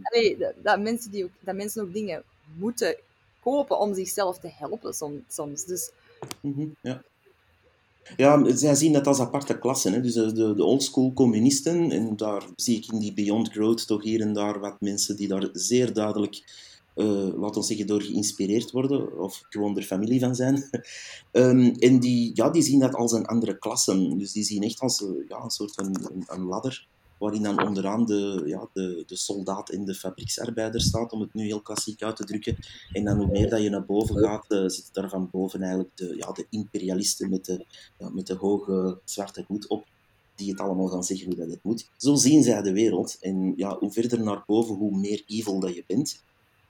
Allee, dat, dat mensen die ook, dat mensen ook dingen moeten kopen om zichzelf te helpen som- soms. Dus Mhm, Ja. Ja, zij zien dat als aparte klassen. Hè. Dus de, de, oldschool communisten, en daar zie ik in die Beyond Growth toch hier en daar wat mensen die daar zeer duidelijk, eh laten we zeggen, door geïnspireerd worden, of gewoon er familie van zijn. *laughs* Ehm, en die, ja, die zien dat als een andere klasse. Dus die zien echt als eh, ja, een soort van een ladder, waarin dan onderaan de, ja, de, de soldaat en de fabrieksarbeider staat, om het nu heel klassiek uit te drukken. En dan hoe meer dat je naar boven gaat, eh, zitten daar van boven eigenlijk de, ja, de imperialisten met de, met de hoge zwarte hoed op, die het allemaal gaan zeggen hoe dat het moet. Zo zien zij de wereld. En ja, hoe verder naar boven, hoe meer evil dat je bent.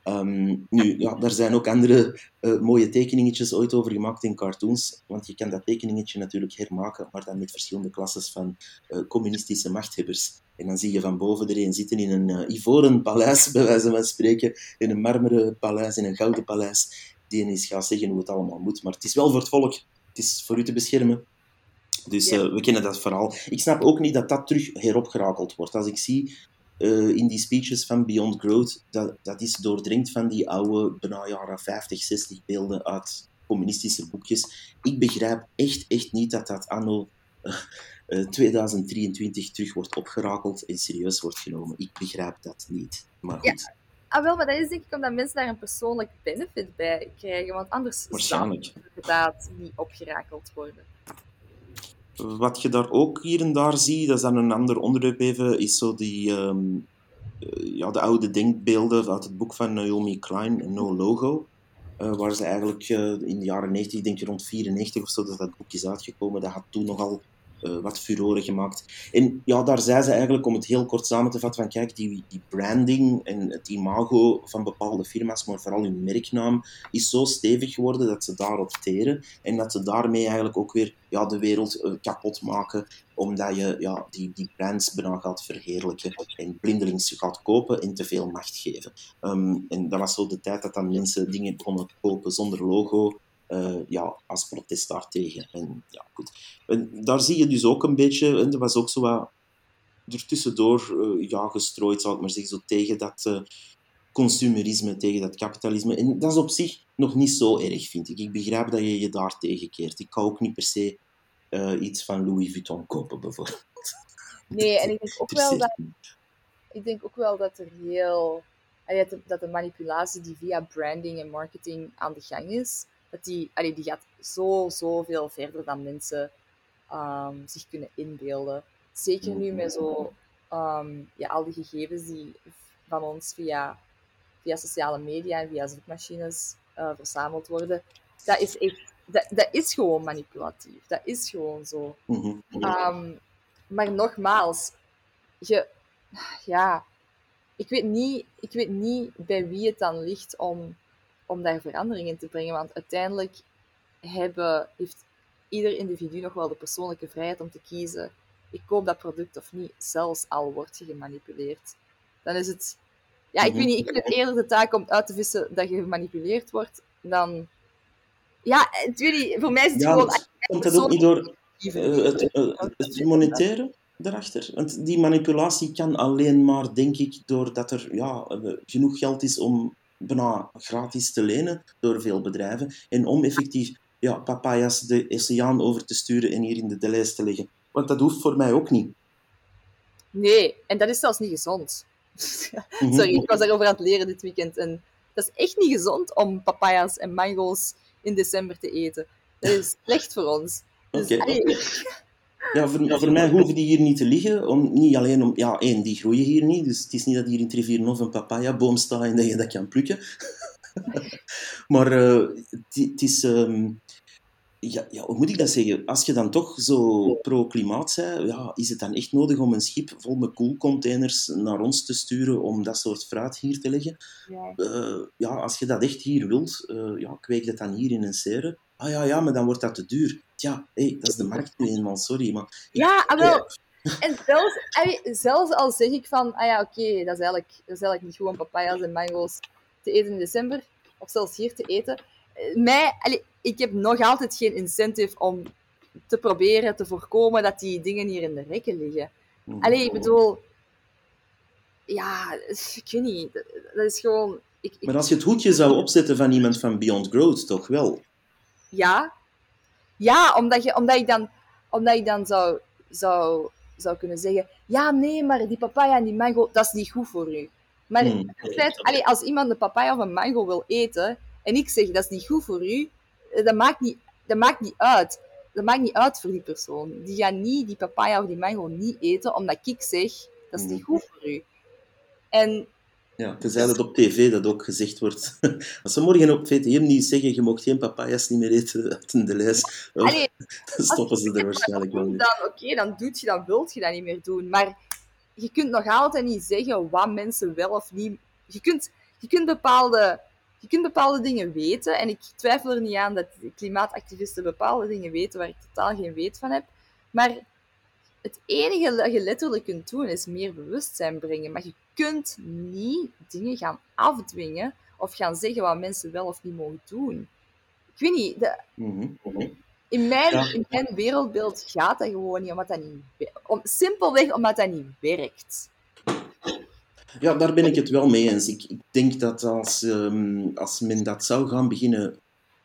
Ehm, nu, ja, daar zijn ook andere eh, mooie tekeningetjes ooit over gemaakt in cartoons. Want je kan dat tekeningetje natuurlijk hermaken, maar dan met verschillende klasses van eh, communistische machthebbers. En dan zie je van boven er een zitten in een eh, ivoren paleis, bij wijze van spreken, in een marmeren paleis, in een gouden paleis. Die eens gaat zeggen hoe het allemaal moet. Maar het is wel voor het volk. Het is voor u te beschermen. Dus Ja. we kennen dat verhaal. Ik snap ook niet dat dat terug heropgerakeld wordt. Als ik zie eh, in die speeches van Beyond Growth, dat, dat is doordringd van die oude, bijna jaren 50, 60 beelden uit communistische boekjes. Ik begrijp echt, echt niet dat dat anno eh, eh, 2023 terug wordt opgerakeld en serieus wordt genomen. Ik begrijp dat niet. Maar goed, Ah, wel, maar dat is denk ik omdat mensen daar een persoonlijk benefit bij krijgen. Want anders zou het inderdaad niet opgerakeld worden. Wat je daar ook hier en daar ziet, dat is dan een ander onderwerp even, is zo die, ehm, eh, ja, de oude denkbeelden uit het boek van Naomi Klein, No Logo. eh, waar ze eigenlijk eh, in de jaren 90, ik denk rond 94 of zo, dat dat boek is uitgekomen. Dat had toen nogal eh, wat furoren gemaakt. En ja, daar zei ze eigenlijk, om het heel kort samen te vatten, van kijk, die, die branding en het imago van bepaalde firma's, maar vooral hun merknaam, is zo stevig geworden dat ze daarop teren. En dat ze daarmee eigenlijk ook weer ja, de wereld eh, kapot maken, omdat je ja, die, die brands bijna gaat verheerlijken en blindelings gaat kopen en te veel macht geven. Ehm, en dat was zo de tijd dat dan mensen dingen te kopen zonder logo, eh, ja, als protest daartegen. En, ja, goed. En daar zie je dus ook een beetje, en er was ook zo wat ertussendoor eh, ja, gestrooid, zou ik maar zeggen, zo tegen dat eh, consumerisme, tegen dat kapitalisme. En dat is op zich nog niet zo erg, vind ik. Ik begrijp dat je je daar tegenkeert. Ik kan ook niet per se iets van Louis Vuitton kopen, bijvoorbeeld. Nee, en ik *laughs* denk ook wel dat, ik denk ook wel dat er heel... Dat de, manipulatie die via branding en marketing aan de gang is, die, allee, die gaat zo, zoveel verder dan mensen ehm, zich kunnen inbeelden. Zeker nu met zo, ehm, ja, al die gegevens die van ons via, via sociale media en via zoekmachines eh, verzameld worden. Dat is echt... Dat, dat is gewoon manipulatief. Dat is gewoon zo. Mhm. Ehm, maar nogmaals, je, ja, ik weet, niet, ik weet niet bij wie het dan ligt om, om daar verandering in te brengen. Want uiteindelijk hebben, heeft ieder individu nog wel de persoonlijke vrijheid om te kiezen. Ik koop dat product of niet, zelfs al wordt je gemanipuleerd. Dan is het, ja, ik weet niet, ik vind het eerder de taak om uit te vissen dat je gemanipuleerd wordt dan. Ja, weet niet, voor mij is het Ja, gewoon. Komt dat ook niet door. Eh, het, eh, het monetaire daarachter. Want die manipulatie kan alleen maar, denk ik, doordat er ja, eh, genoeg geld is om bijna gratis te lenen door veel bedrijven. En om effectief ja, papaya's de oceaan over te sturen en hier in de Deleuze te leggen. Want dat hoeft voor mij ook niet. Nee, en dat is zelfs niet gezond. Mhm. Sorry, ik was daarover aan het leren dit weekend. En dat is echt niet gezond om papaya's en mango's in december te eten. Dat is slecht voor ons. Dus. Ja, voor, voor mij hoeven die hier niet te liggen. Om, niet alleen om... Ja, één, die groeien hier niet. Dus het is niet dat hier in Trivierenhof een papayaboom staat en dat je dat kan plukken. *laughs* maar eh, het, het is... ehm, ja, ja, hoe moet ik dat zeggen? Als je dan toch zo pro-klimaat bent, ja, is het dan echt nodig om een schip vol met koelcontainers naar ons te sturen om dat soort fruit hier te leggen? Ja. Eh, ja, als je dat echt hier wilt, uh, ja, kweek dat dan hier in een serre. Ah ja, ja, maar dan wordt dat te duur. Tja, hey, dat is de markt nu eenmaal, sorry. Maar ja, ah, wel. *laughs* En zelfs, zelfs al zeg ik van, ah ja, oké, okay, dat, is eigenlijk, dat is eigenlijk niet gewoon papaya's en mango's te eten in december, of zelfs hier te eten. Mij, allee, ik heb nog altijd geen incentive om te proberen te voorkomen dat die dingen hier in de rekken liggen. Mhm. Allee, ik bedoel... Ja, ik weet niet. Dat is gewoon... Ik, ik... Maar als je het hoedje zou opzetten van iemand van Beyond Growth, toch wel? Ja. Ja, omdat, je, omdat ik dan, omdat ik dan zou, zou, zou kunnen zeggen... Ja, nee, maar die papaya en die mango, dat is niet goed voor u. Maar hmm. feit, als iemand een papaya of een mango wil eten, en ik zeg dat is niet goed voor u, eh, dat maakt niet, dat maakt niet uit. Dat maakt niet uit voor die persoon. Die gaat niet die papaya of die mango niet eten, omdat ik zeg, dat is niet goed voor u. En... Ja, tenzij dat op tv dat ook gezegd wordt. *laughs* Als ze morgen op VTM niet zeggen, je mag geen papaya's niet meer eten uit de lijst, oh, *laughs* dan stoppen ze er waarschijnlijk wel mee. Dan, oké, dan doet je, dan wilt je dat niet meer doen. Maar je kunt nog altijd niet zeggen wat mensen wel of niet... Je kunt, je kunt bepaalde je kunt bepaalde dingen weten. En ik twijfel er niet aan dat klimaatactivisten bepaalde dingen weten waar ik totaal geen weet van heb. Maar het enige dat je letterlijk kunt doen is meer bewustzijn brengen. Maar je kunt niet dingen gaan afdwingen of gaan zeggen wat mensen wel of niet mogen doen. Ik weet niet. De... Mhm, mhm. In, mijn, in mijn wereldbeeld gaat dat gewoon niet, omdat dat niet om, simpelweg omdat dat niet werkt. Ja, daar ben ik het wel mee eens. Ik, ik denk dat als, um, als men dat zou gaan beginnen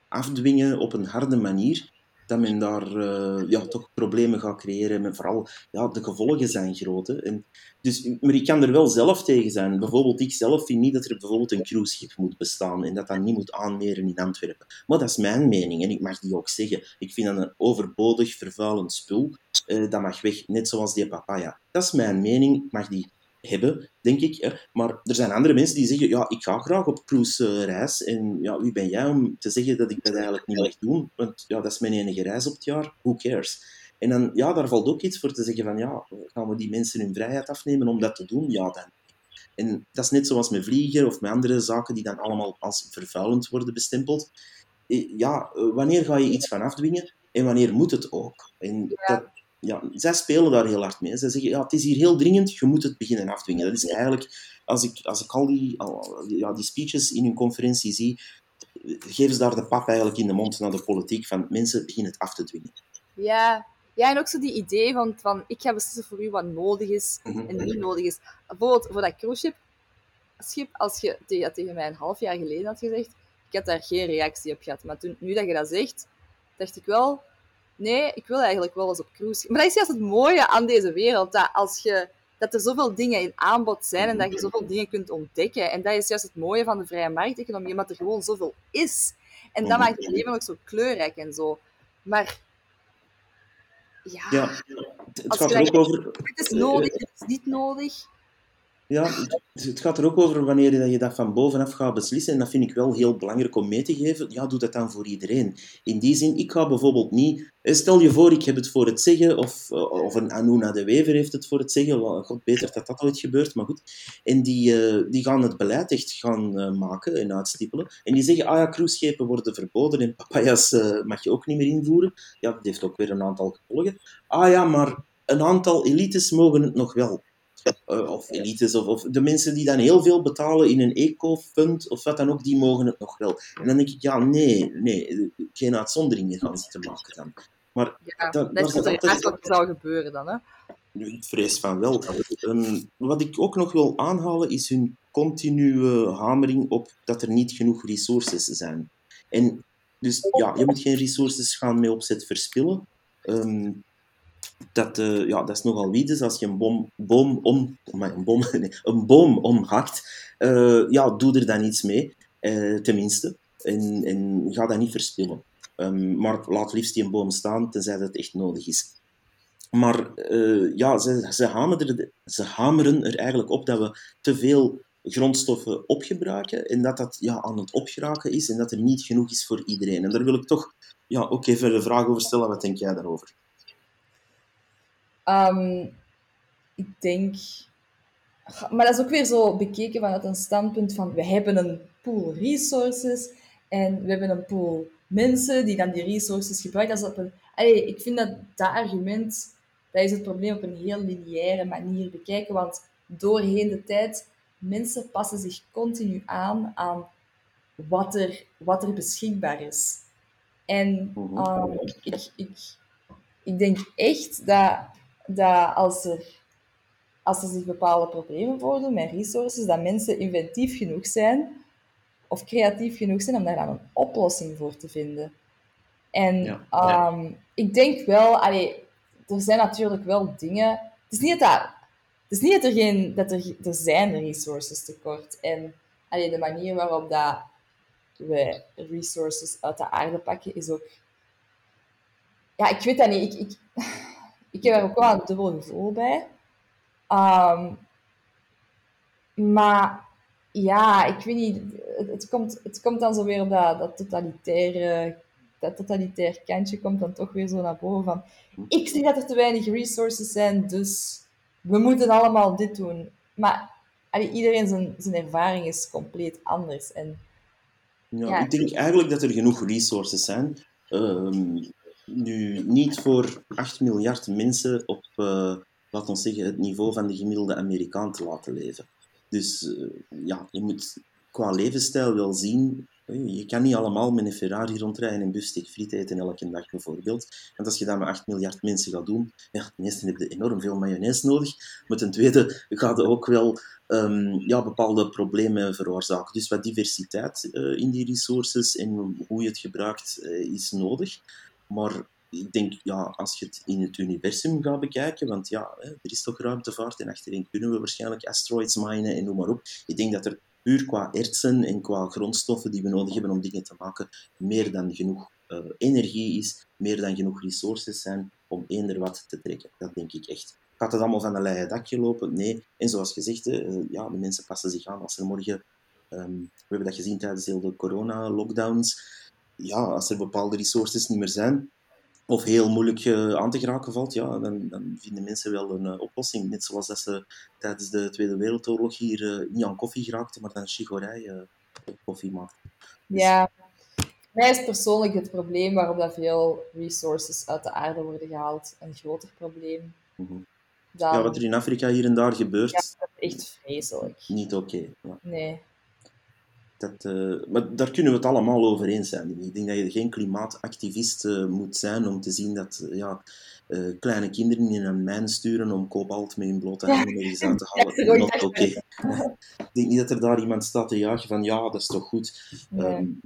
afdwingen op een harde manier, dat men daar uh, ja, toch problemen gaat creëren. En vooral, ja, de gevolgen zijn groot. En dus, maar ik kan er wel zelf tegen zijn. Bijvoorbeeld, ik zelf vind niet dat er bijvoorbeeld een cruiseschip moet bestaan en dat dat niet moet aanmeren in Antwerpen. Maar dat is mijn mening en ik mag die ook zeggen. Ik vind dat een overbodig, vervuilend spul. Uh, dat mag weg, net zoals die papaya. Dat is mijn mening. Ik mag die hebben, denk ik. Maar er zijn andere mensen die zeggen, ja, ik ga graag op cruise-reis. En ja, wie ben jij om te zeggen dat ik dat eigenlijk niet mag doen? Want ja, dat is mijn enige reis op het jaar. Who cares? En dan, ja, daar valt ook iets voor te zeggen van, ja, gaan we die mensen hun vrijheid afnemen om dat te doen? Ja, dan. En dat is net zoals met vliegen of met andere zaken die dan allemaal als vervuilend worden bestempeld. Eh, ja, wanneer ga je iets van afdwingen en wanneer moet het ook? En dat, ja, zij spelen daar heel hard mee. Zij zeggen, ja, het is hier heel dringend, je moet het beginnen afdwingen. Dat is eigenlijk, als ik, als ik al die, ja, die speeches in hun conferentie zie, geven ze daar de pap eigenlijk in de mond naar de politiek van mensen beginnen het af te dwingen. Ja, ja en ook zo die idee van, van ik ga beslissen voor u wat nodig is mhm. en niet nodig is. Bijvoorbeeld voor dat cruise schip, als je tegen, tegen mij een half jaar geleden had gezegd, ik had daar geen reactie op gehad. Maar toen, nu dat je dat zegt, dacht ik wel, nee, ik wil eigenlijk wel eens op cruise. Maar dat is juist het mooie aan deze wereld, dat, als je, dat er zoveel dingen in aanbod zijn en dat je zoveel dingen kunt ontdekken. En dat is juist het mooie van de vrije markteconomie, omdat er gewoon zoveel is. En dat maakt het leven ook zo kleurrijk en zo. Maar ja, ja het gaat er ook over... Het is nodig, het is niet nodig. Ja, het gaat er ook over wanneer je dat van bovenaf gaat beslissen. En dat vind ik wel heel belangrijk om mee te geven. Ja, doe dat dan voor iedereen. In die zin, ik ga bijvoorbeeld niet... Eh, stel je voor, ik heb het voor het zeggen, of, eh, of een Anuna de Wever heeft het voor het zeggen. God, beter dat dat ooit gebeurt, maar goed. En die, eh, die gaan het beleid echt gaan maken en uitstippelen. En die zeggen, ah ja, cruiseschepen worden verboden en papayas mag je ook niet meer invoeren. Ja, dat heeft ook weer een aantal gevolgen. Ah ja, maar een aantal elites mogen het nog wel. Eh, of elites, of, of, de mensen die dan heel veel betalen in een eco-fund, of wat dan ook, die mogen het nog wel. En dan denk ik, ja, nee, nee, geen uitzonderingen gaan zitten maken dan. Maar ja, dat, dat is altijd... gebeuren dan, hè? Ik vrees van wel. Um, wat ik ook nog wil aanhalen, is hun continue hamering op dat er niet genoeg resources zijn. En dus ja, je moet geen resources gaan mee opzet verspillen. Um, dat, uh, ja, dat is nogal wie. Dus als je een bom, boom om, een, bom, *laughs* nee, een boom omhakt, uh, ja, doe er dan iets mee, uh, tenminste. En, en ga dat niet verspillen. Um, maar laat liefst die een boom staan, tenzij dat echt nodig is. Maar ja, ze, ze, hameren er, ze hameren er eigenlijk op dat we te veel grondstoffen opgebruiken en dat dat ja, aan het opgeraken is en dat er niet genoeg is voor iedereen. En daar wil ik toch ja, ook even de vraag over stellen. Wat denk jij daarover? Ehm, ik denk... Maar dat is ook weer zo bekeken vanuit een standpunt van we hebben een pool resources en we hebben een pool mensen die dan die resources gebruiken. Dat is op een, allee, ik vind dat dat argument, dat is het probleem op een heel lineaire manier bekijken, want doorheen de tijd, mensen passen zich continu aan aan wat er, wat er beschikbaar is. En um, ik, ik, ik denk echt dat, dat als, er, als er zich bepaalde problemen voordoen met resources, dat mensen inventief genoeg zijn of creatief genoeg zijn om daar dan een oplossing voor te vinden. En um, ik denk wel, allee, er zijn natuurlijk wel dingen. Het is niet dat, dat het is niet dat er geen, dat er, er zijn resources tekort. En allee, de manier waarop dat we resources uit de aarde pakken is ook. Ja, ik weet dat niet. Ik, ik, ik heb er ook wel een dubbel gevoel bij. Um, maar ja, ik weet niet. Het, komt, het komt dan zo weer op dat, dat totalitaire dat totalitair kantje komt dan toch weer zo naar boven van ik zie dat er te weinig resources zijn, dus we moeten allemaal dit doen. Maar allee, iedereen zijn, zijn ervaring is compleet anders. En, ja, ja, ik denk eigenlijk dat er genoeg resources zijn. Ehm, nu, niet voor 8 miljard mensen op, uh, laten we zeggen, het niveau van de gemiddelde Amerikaan te laten leven. Dus uh, ja, je moet qua levensstijl wel zien je kan niet allemaal met een Ferrari rondrijden en bustek friet eten elke dag bijvoorbeeld. Want als je dat met 8 miljard mensen gaat doen, ja, ten eerste heb je enorm veel mayonaise nodig, maar ten tweede gaat je ook wel um, ja, bepaalde problemen veroorzaken. Dus wat diversiteit in die resources en hoe je het gebruikt is nodig. Maar ik denk, ja, als je het in het universum gaat bekijken, want ja, er is toch ruimtevaart en achterin kunnen we waarschijnlijk asteroids minen en noem maar op. Ik denk dat er puur qua ertsen en qua grondstoffen die we nodig hebben om dingen te maken, meer dan genoeg uh, energie is, meer dan genoeg resources zijn om eender wat te trekken. Dat denk ik echt. Gaat het allemaal van een leien dakje lopen? Nee. En zoals gezegd, uh, ja, de mensen passen zich aan. Als er morgen, um, we hebben dat gezien tijdens heel de corona-lockdowns, ja, als er bepaalde resources niet meer zijn, of heel moeilijk uh, aan te geraken valt, ja, dan, dan vinden mensen wel een uh, oplossing. Net zoals dat ze tijdens de Tweede Wereldoorlog hier uh, niet aan koffie geraakten, maar dan chigorij koffie maakten. Dus... Ja, mij is persoonlijk het probleem waarop dat veel resources uit de aarde worden gehaald een groter probleem. Mm -hmm. dan... Ja, wat er in Afrika hier en daar gebeurt. Ja, dat is echt vreselijk. Niet oké. Okay, ja. Nee. Dat, uh, maar daar kunnen we het allemaal over eens zijn. Ik denk dat je geen klimaatactivist uh, moet zijn om te zien dat uh, ja, kleine kinderen in een mijn sturen om kobalt met hun blote handen ergens uit te *laughs* halen. Ja, oké. Okay. Ik denk niet dat er daar iemand staat te juichen van ja, dat is toch goed. Nee. Um,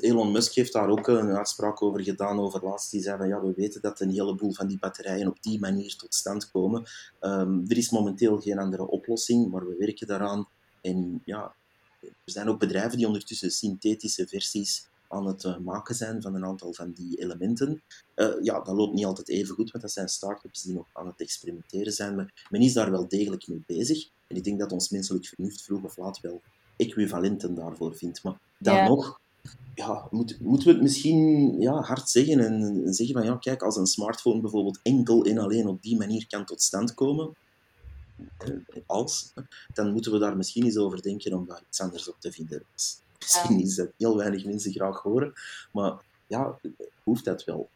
Elon Musk heeft daar ook een uitspraak over gedaan over laatst. Die zei van ja, we weten dat een heleboel van die batterijen op die manier tot stand komen. Um, er is momenteel geen andere oplossing, maar we werken daaraan. En ja, er zijn ook bedrijven die ondertussen synthetische versies aan het uh, maken zijn van een aantal van die elementen. Uh, ja, dat loopt niet altijd even goed, want dat zijn start-ups die nog aan het experimenteren zijn. Maar men is daar wel degelijk mee bezig. En ik denk dat ons menselijk vernuft vroeg of laat wel equivalenten daarvoor vindt. Maar dan ja. nog ja, moet, moeten we het misschien ja, hard zeggen en zeggen van ja, kijk, als een smartphone bijvoorbeeld enkel en alleen op die manier kan tot stand komen, als, dan moeten we daar misschien eens over denken om daar iets anders op te vinden. Dus misschien is dat heel weinig mensen graag horen, maar ja, hoeft dat wel.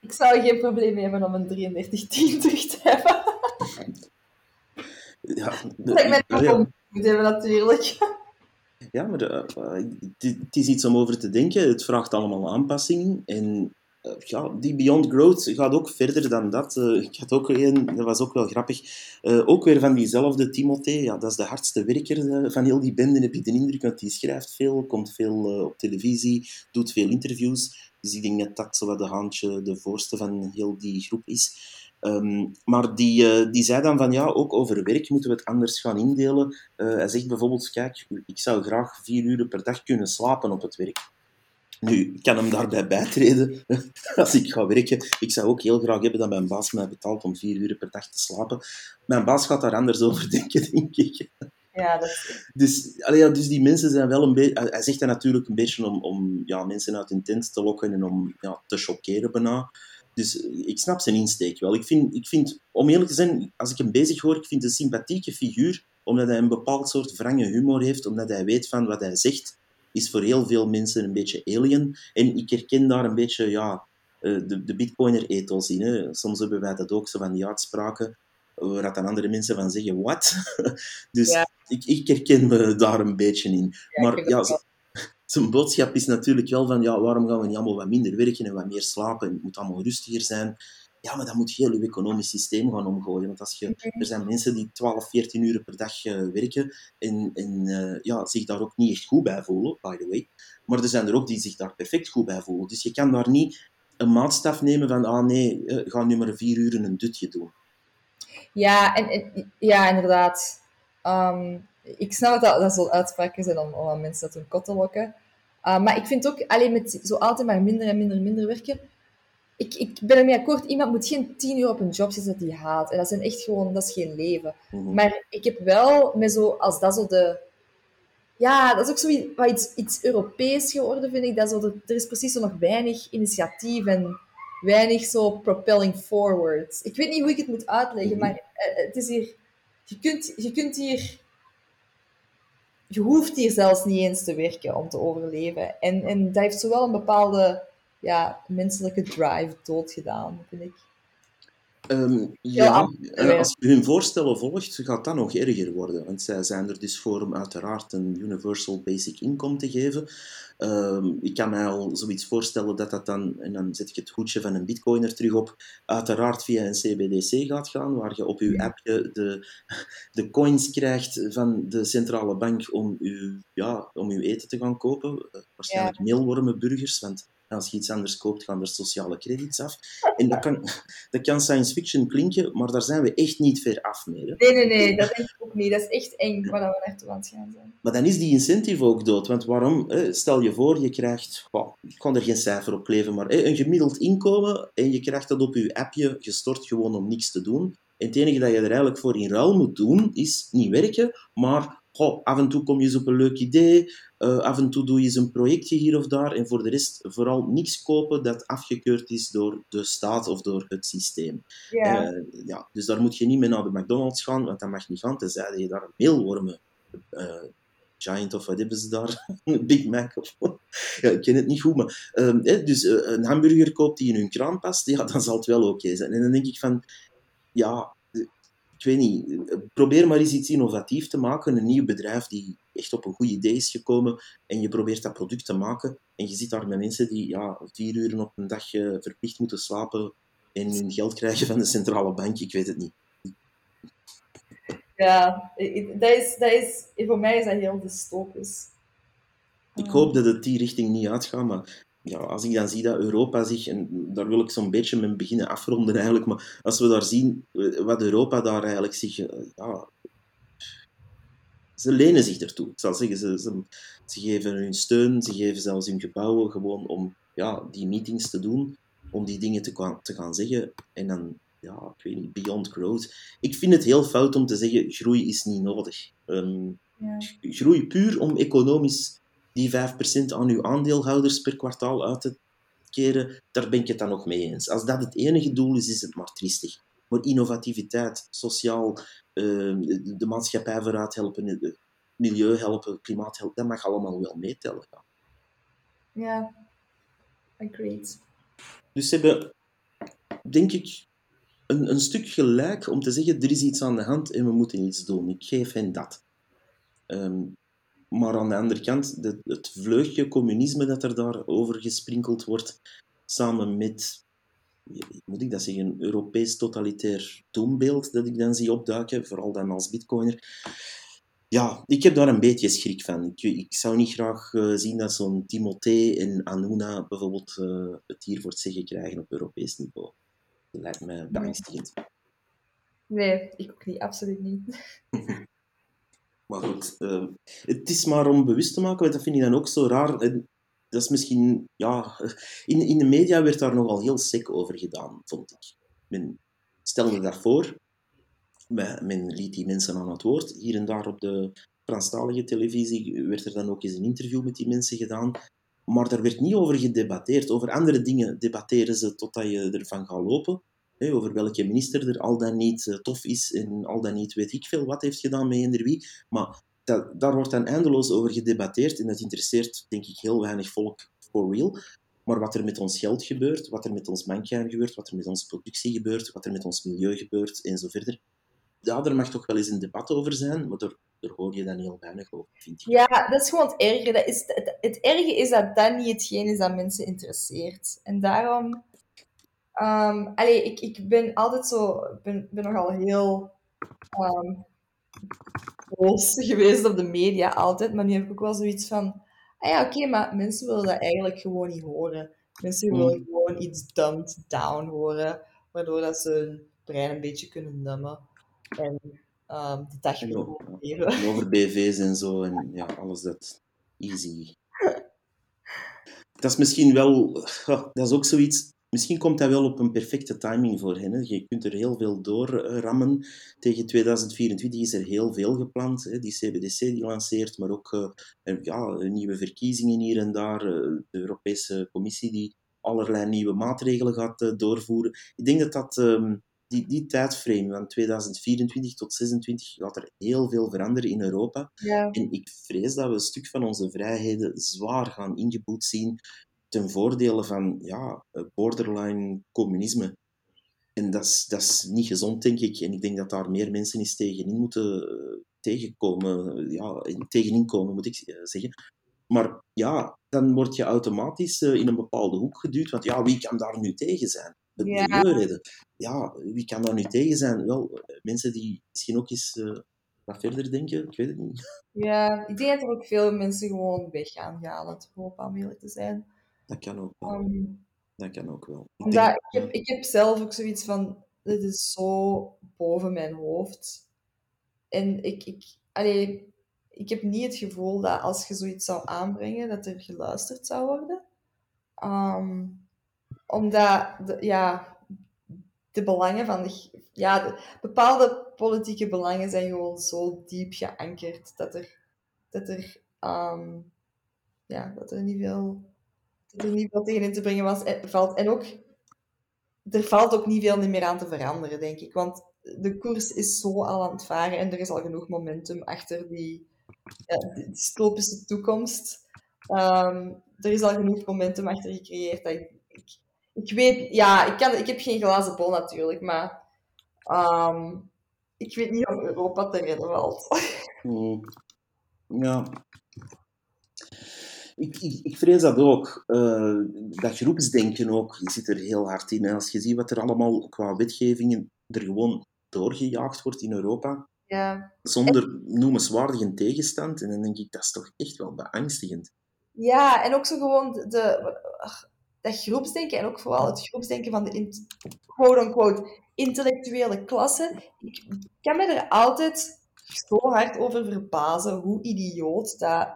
Ik zou geen probleem hebben om een 3310 terug te hebben. *laughs* Ja, dat ik mijn ja. moet hebben natuurlijk. Ja, maar uh, het is iets om over te denken. Het vraagt allemaal aanpassingen. En ja, die Beyond Growth gaat ook verder dan dat. Uh, ik had ook een, dat was ook wel grappig, uh, ook weer van diezelfde Timothée. Ja, dat is de hardste werker van heel die bende, heb je de indruk. Want die schrijft veel, komt veel op televisie, doet veel interviews. Dus ik denk dat dat zo de haantje, de voorste van heel die groep is. Um, maar die, die zei dan van ja, ook over werk moeten we het anders gaan indelen. hij zegt bijvoorbeeld, kijk, ik zou graag vier uur per dag kunnen slapen op het werk. Nu, ik kan hem daarbij bijtreden *laughs* als ik ga werken. Ik zou ook heel graag hebben dat mijn baas mij betaalt om vier uur per dag te slapen. Mijn baas gaat daar anders over *laughs* denken, denk ik. Ja, dat is... Dus, allee, dus die mensen zijn wel een beetje... Hij zegt dat natuurlijk een beetje om, om ja, mensen uit hun tent te lokken en om ja, te chockeren bijna. Dus ik snap zijn insteek wel. Ik vind, ik vind, om eerlijk te zijn, als ik hem bezig hoor, ik vind het een sympathieke figuur, omdat hij een bepaald soort wrange humor heeft, omdat hij weet van wat hij zegt, is voor heel veel mensen een beetje alien. En ik herken daar een beetje, ja, eh, de, de bitcoiner-ethos in. Hè. Soms hebben wij dat ook, zo van die uitspraken, waar dan andere mensen van zeggen, wat? *laughs* dus Ja. ik, ik herken me daar een beetje in. Ja, maar ja, *laughs* zijn boodschap is natuurlijk wel van, ja, waarom gaan we niet allemaal wat minder werken en wat meer slapen en het moet allemaal rustiger zijn. Ja, maar dan moet je heel je economisch systeem gaan omgooien. Want als je, er zijn mensen die 12, 14 uur per dag eh, werken en, en eh, ja, zich daar ook niet echt goed bij voelen, by the way. Maar er zijn er ook die zich daar perfect goed bij voelen. Dus je kan daar niet een maatstaf nemen van, ah nee, eh, ga nu maar vier uur een dutje doen. Ja, en, en- ja, inderdaad. Ehm, ik snap dat dat zo'n uitspraken zijn om, om aan mensen uit hun kot te lokken. Uh, maar ik vind ook, alleen met zo altijd maar minder en minder en minder werken, ik, ik ben ermee akkoord, iemand moet geen tien uur op een job zitten dat hij haat. En dat zijn echt gewoon, dat is geen leven. Mhm. Maar ik heb wel, met zo, als dat zo de... Ja, dat is ook zoiets wat iets, iets Europees geworden, vind ik. Dat zo de- er is precies zo nog weinig initiatief en weinig zo propelling forward. Ik weet niet hoe ik het moet uitleggen, Mhm. maar eh, het is hier... Je kunt, je kunt hier... Je hoeft hier zelfs niet eens te werken om te overleven. En, en dat heeft zo wel een bepaalde ja, menselijke drive doodgedaan, vind ik. Ehm, ja, en ja. als je hun voorstellen volgt, gaat dat nog erger worden. Want zij zijn er dus voor om uiteraard een universal basic income te geven. Ehm, ik kan mij al zoiets voorstellen dat dat dan, en dan zet ik het hoedje van een bitcoiner terug op, uiteraard via een CBDC gaat gaan, waar je op je appje de, de coins krijgt van de centrale bank om je, ja, om uw eten te gaan kopen. Eh, waarschijnlijk meelwormenburgers, want als je iets anders koopt, gaan er sociale credits af. En dat kan, *laughs* dat kan science fiction klinken, maar daar zijn we echt niet ver af mee. Hè. Nee, nee, nee, dat denk ik ook niet. Dat is echt eng waar we naartoe aan het gaan zijn. Maar dan is die incentive ook dood. Want waarom? Hè? Stel je voor, je krijgt, ik kan er geen cijfer op kleven, maar hè, een gemiddeld inkomen en je krijgt dat op je appje gestort gewoon om niks te doen. En het enige dat je er eigenlijk voor in ruil moet doen, is niet werken, maar goh, af en toe kom je eens op een leuk idee, eh, af en toe doe je eens een projectje hier of daar, en voor de rest vooral niks kopen dat afgekeurd is door de staat of door het systeem. Ja, Eh, ja, dus daar moet je niet mee naar de McDonald's gaan, want dat mag niet gaan, tenzij je daar een meelwormen eh, Giant of wat hebben ze daar? *laughs* Big Mac of ja, ik ken het niet goed, maar ehm, dus een hamburger koopt die in hun kraan past, ja, dan zal het wel oké zijn. En dan denk ik van, ja, ik weet niet, probeer maar eens iets innovatiefs te maken, een nieuw bedrijf die echt op een goed idee is gekomen en je probeert dat product te maken en je zit daar met mensen die ja, vier uur op een dag eh, verplicht moeten slapen en hun geld krijgen van de centrale bank, ik weet het niet. ja dat is, dat is, voor mij is dat heel dystopisch. Ik hoop dat het die richting niet uitgaat, maar ja, als ik dan zie dat Europa zich, en daar wil ik zo'n beetje mee beginnen afronden eigenlijk, maar als we daar zien eh, wat Europa daar eigenlijk zich, eh, ja, ze lenen zich ertoe. Ik zal zeggen, ze, ze, ze geven hun steun, ze geven zelfs hun gebouwen gewoon om ja, die meetings te doen, om die dingen te, te gaan zeggen. En dan, ja, ik weet niet, beyond growth. Ik vind het heel fout om te zeggen, groei is niet nodig. Ehm, Ja. groei puur om economisch die 5% aan uw aandeelhouders per kwartaal uit te keren, daar ben ik het dan nog mee eens. Als dat het enige doel is, is het maar triestig. Maar innovativiteit, sociaal, eh, de, maatschappij vooruit helpen, het milieu helpen, klimaat helpen, dat mag allemaal wel meetellen. Ja. ja, agreed. Dus ze hebben, denk ik, een, een stuk gelijk om te zeggen, er is iets aan de hand en we moeten iets doen. Ik geef hen dat. Ehm, maar aan de andere kant, de, het vleugje communisme dat er daarover gesprinkeld wordt, samen met, moet ik dat zeggen, een Europees totalitair doembeeld dat ik dan zie opduiken, vooral dan als bitcoiner. Ja, ik heb daar een beetje schrik van. Ik, ik zou niet graag eh, zien dat zo'n Timothée en Anuna bijvoorbeeld eh, het hier voor het zeggen krijgen op Europees niveau. Dat lijkt mij beangstigend. Nee, ik ook niet, absoluut niet. *laughs* Maar goed, eh, het is maar om bewust te maken, dat vind ik dan ook zo raar. Dat is misschien, ja, in, in de media werd daar nogal heel sec over gedaan, vond ik. Men stelde daarvoor men liet die mensen aan het woord. Hier en daar op de Franstalige televisie werd er dan ook eens een interview met die mensen gedaan. Maar daar werd niet over gedebatteerd. Over andere dingen debatteren ze totdat je ervan gaat lopen. Over welke minister er al dan niet eh, tof is en al dan niet weet ik veel wat heeft gedaan met eender wie. Maar dat, daar wordt dan eindeloos over gedebatteerd en dat interesseert denk ik heel weinig volk for real. Maar wat er met ons geld gebeurt, wat er met ons bankjaar gebeurt, wat er met onze productie gebeurt, wat er met ons milieu gebeurt en zo verder. Ja, er mag toch wel eens een debat over zijn, maar daar, daar hoor je dan heel weinig over, vind ik. Ja, dat is gewoon het erge. Dat is, het, het erge is dat dat niet hetgeen is dat mensen interesseert. En daarom... Um, allee, ik, ik ben altijd zo... ben, ben nogal heel... Um, boos *laughs* geweest op de media, altijd. Maar nu heb ik ook wel zoiets van... Ah ja, oké, maar mensen willen dat eigenlijk gewoon niet horen. Mensen willen hmm. gewoon iets dumbed down horen, waardoor dat ze hun brein een beetje kunnen nummen. En um, de dag leven. over BV's en zo en ja, alles dat. Easy. *laughs* dat is misschien wel... Dat is ook zoiets Misschien komt dat wel op een perfecte timing voor hen. Hè. Je kunt er heel veel doorrammen. Tegen 2024 is er heel veel gepland. Hè. Die CBDC die lanceert, maar ook uh, ja, nieuwe verkiezingen hier en daar. Uh, de Europese Commissie die allerlei nieuwe maatregelen gaat uh, doorvoeren. Ik denk dat dat... Um, die, die tijdframe van 2024 tot 2026 gaat er heel veel veranderen in Europa. Ja. En ik vrees dat we een stuk van onze vrijheden zwaar gaan ingeboet zien ten voordele van ja, borderline communisme. En dat is, dat is niet gezond, denk ik. En ik denk dat daar meer mensen eens tegenin moeten uh, tegenkomen. Ja, tegenin komen, moet ik eh, zeggen. Maar ja, dan word je automatisch in een bepaalde hoek geduwd. Want ja, wie kan daar nu tegen zijn? De ja. Ja, wie kan daar nu tegen zijn? Wel, mensen die misschien ook eens wat verder denken, ik weet het niet. Ja, ik denk dat er ook veel mensen gewoon weg gaan Europa, om eerlijk te zijn. Dat kan ook wel. Ehm, dat kan ook wel. Ik, denk, ik, heb, ik heb zelf ook zoiets van, dit is zo boven mijn hoofd. En ik, ik, allee, ik heb niet het gevoel dat als je zoiets zou aanbrengen, dat er geluisterd zou worden. Um, omdat, de, ja, de belangen van de, ja, de, bepaalde politieke belangen zijn gewoon zo diep geankerd dat er, dat er, um, ja, dat er niet veel er niet veel tegen in te brengen was, eh, valt. En ook, er valt ook niet veel meer aan te veranderen, denk ik. Want de koers is zo al aan het varen en er is al genoeg momentum achter die, ja, die toekomst. Ehm, er is al genoeg momentum achter gecreëerd. Dat ik, ik, weet, ja, ik, kan, ik heb geen glazen bol natuurlijk, maar ehm, ik weet niet of Europa te redden valt. Ja, ik, ik, ik, vrees dat ook. Uh, dat groepsdenken ook zit er heel hard in. Als je ziet wat er allemaal qua wetgevingen er gewoon doorgejaagd wordt in Europa. Ja. Zonder noemenswaardige tegenstand. En dan denk ik, dat is toch echt wel beangstigend. Ja, en ook zo gewoon de, dat groepsdenken en ook vooral het groepsdenken van de quote-unquote intellectuele klasse. Ik kan me er altijd zo hard over verbazen hoe idioot dat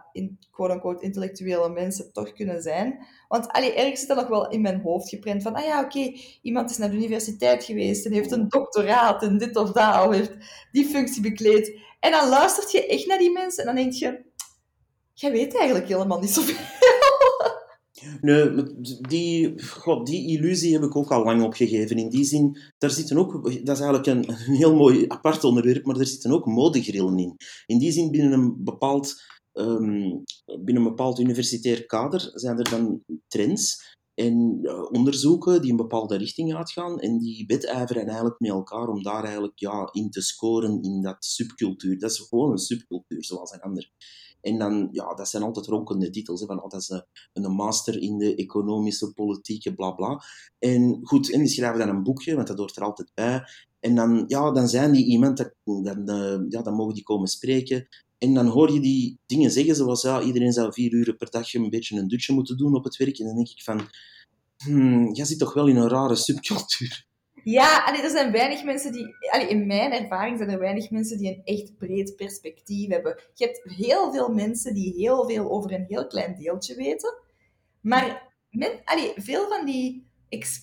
quote-unquote intellectuele mensen toch kunnen zijn. Want allee, ergens zit dat nog wel in mijn hoofd geprent van, ah ja, oké, iemand is naar de universiteit geweest en heeft een doctoraat en dit of dat, of heeft die functie bekleed. En dan luistert je echt naar die mensen en dan denk je, jij weet eigenlijk helemaal niet zoveel. Nee, die, god, die illusie heb ik ook al lang opgegeven. In die zin, daar zitten ook, dat is eigenlijk een, een heel mooi apart onderwerp, maar er zitten ook modegrillen in. In die zin, binnen een bepaald, um, binnen een bepaald universitair kader zijn er dan trends en uh, onderzoeken die een bepaalde richting uitgaan en die wedijveren eigenlijk met elkaar om daar eigenlijk ja, in te scoren in dat subcultuur. Dat is gewoon een subcultuur, zoals een ander. En dan, ja, dat zijn altijd ronkende titels. Hè, van, oh, dat is een, master in de economische, politieke, bla bla. En goed, en die schrijven dan een boekje, want dat hoort er altijd bij. En dan, ja, dan zijn die iemand, dat, dan, uh, ja, dan mogen die komen spreken. En dan hoor je die dingen zeggen, zoals ja, iedereen zou vier uur per dag een beetje een dutje moeten doen op het werk. En dan denk ik van, hmm, jij zit toch wel in een rare subcultuur. Ja, allee, er zijn weinig mensen die... Allee, in mijn ervaring zijn er weinig mensen die een echt breed perspectief hebben. Je hebt heel veel mensen die heel veel over een heel klein deeltje weten. Maar men, allee, veel van die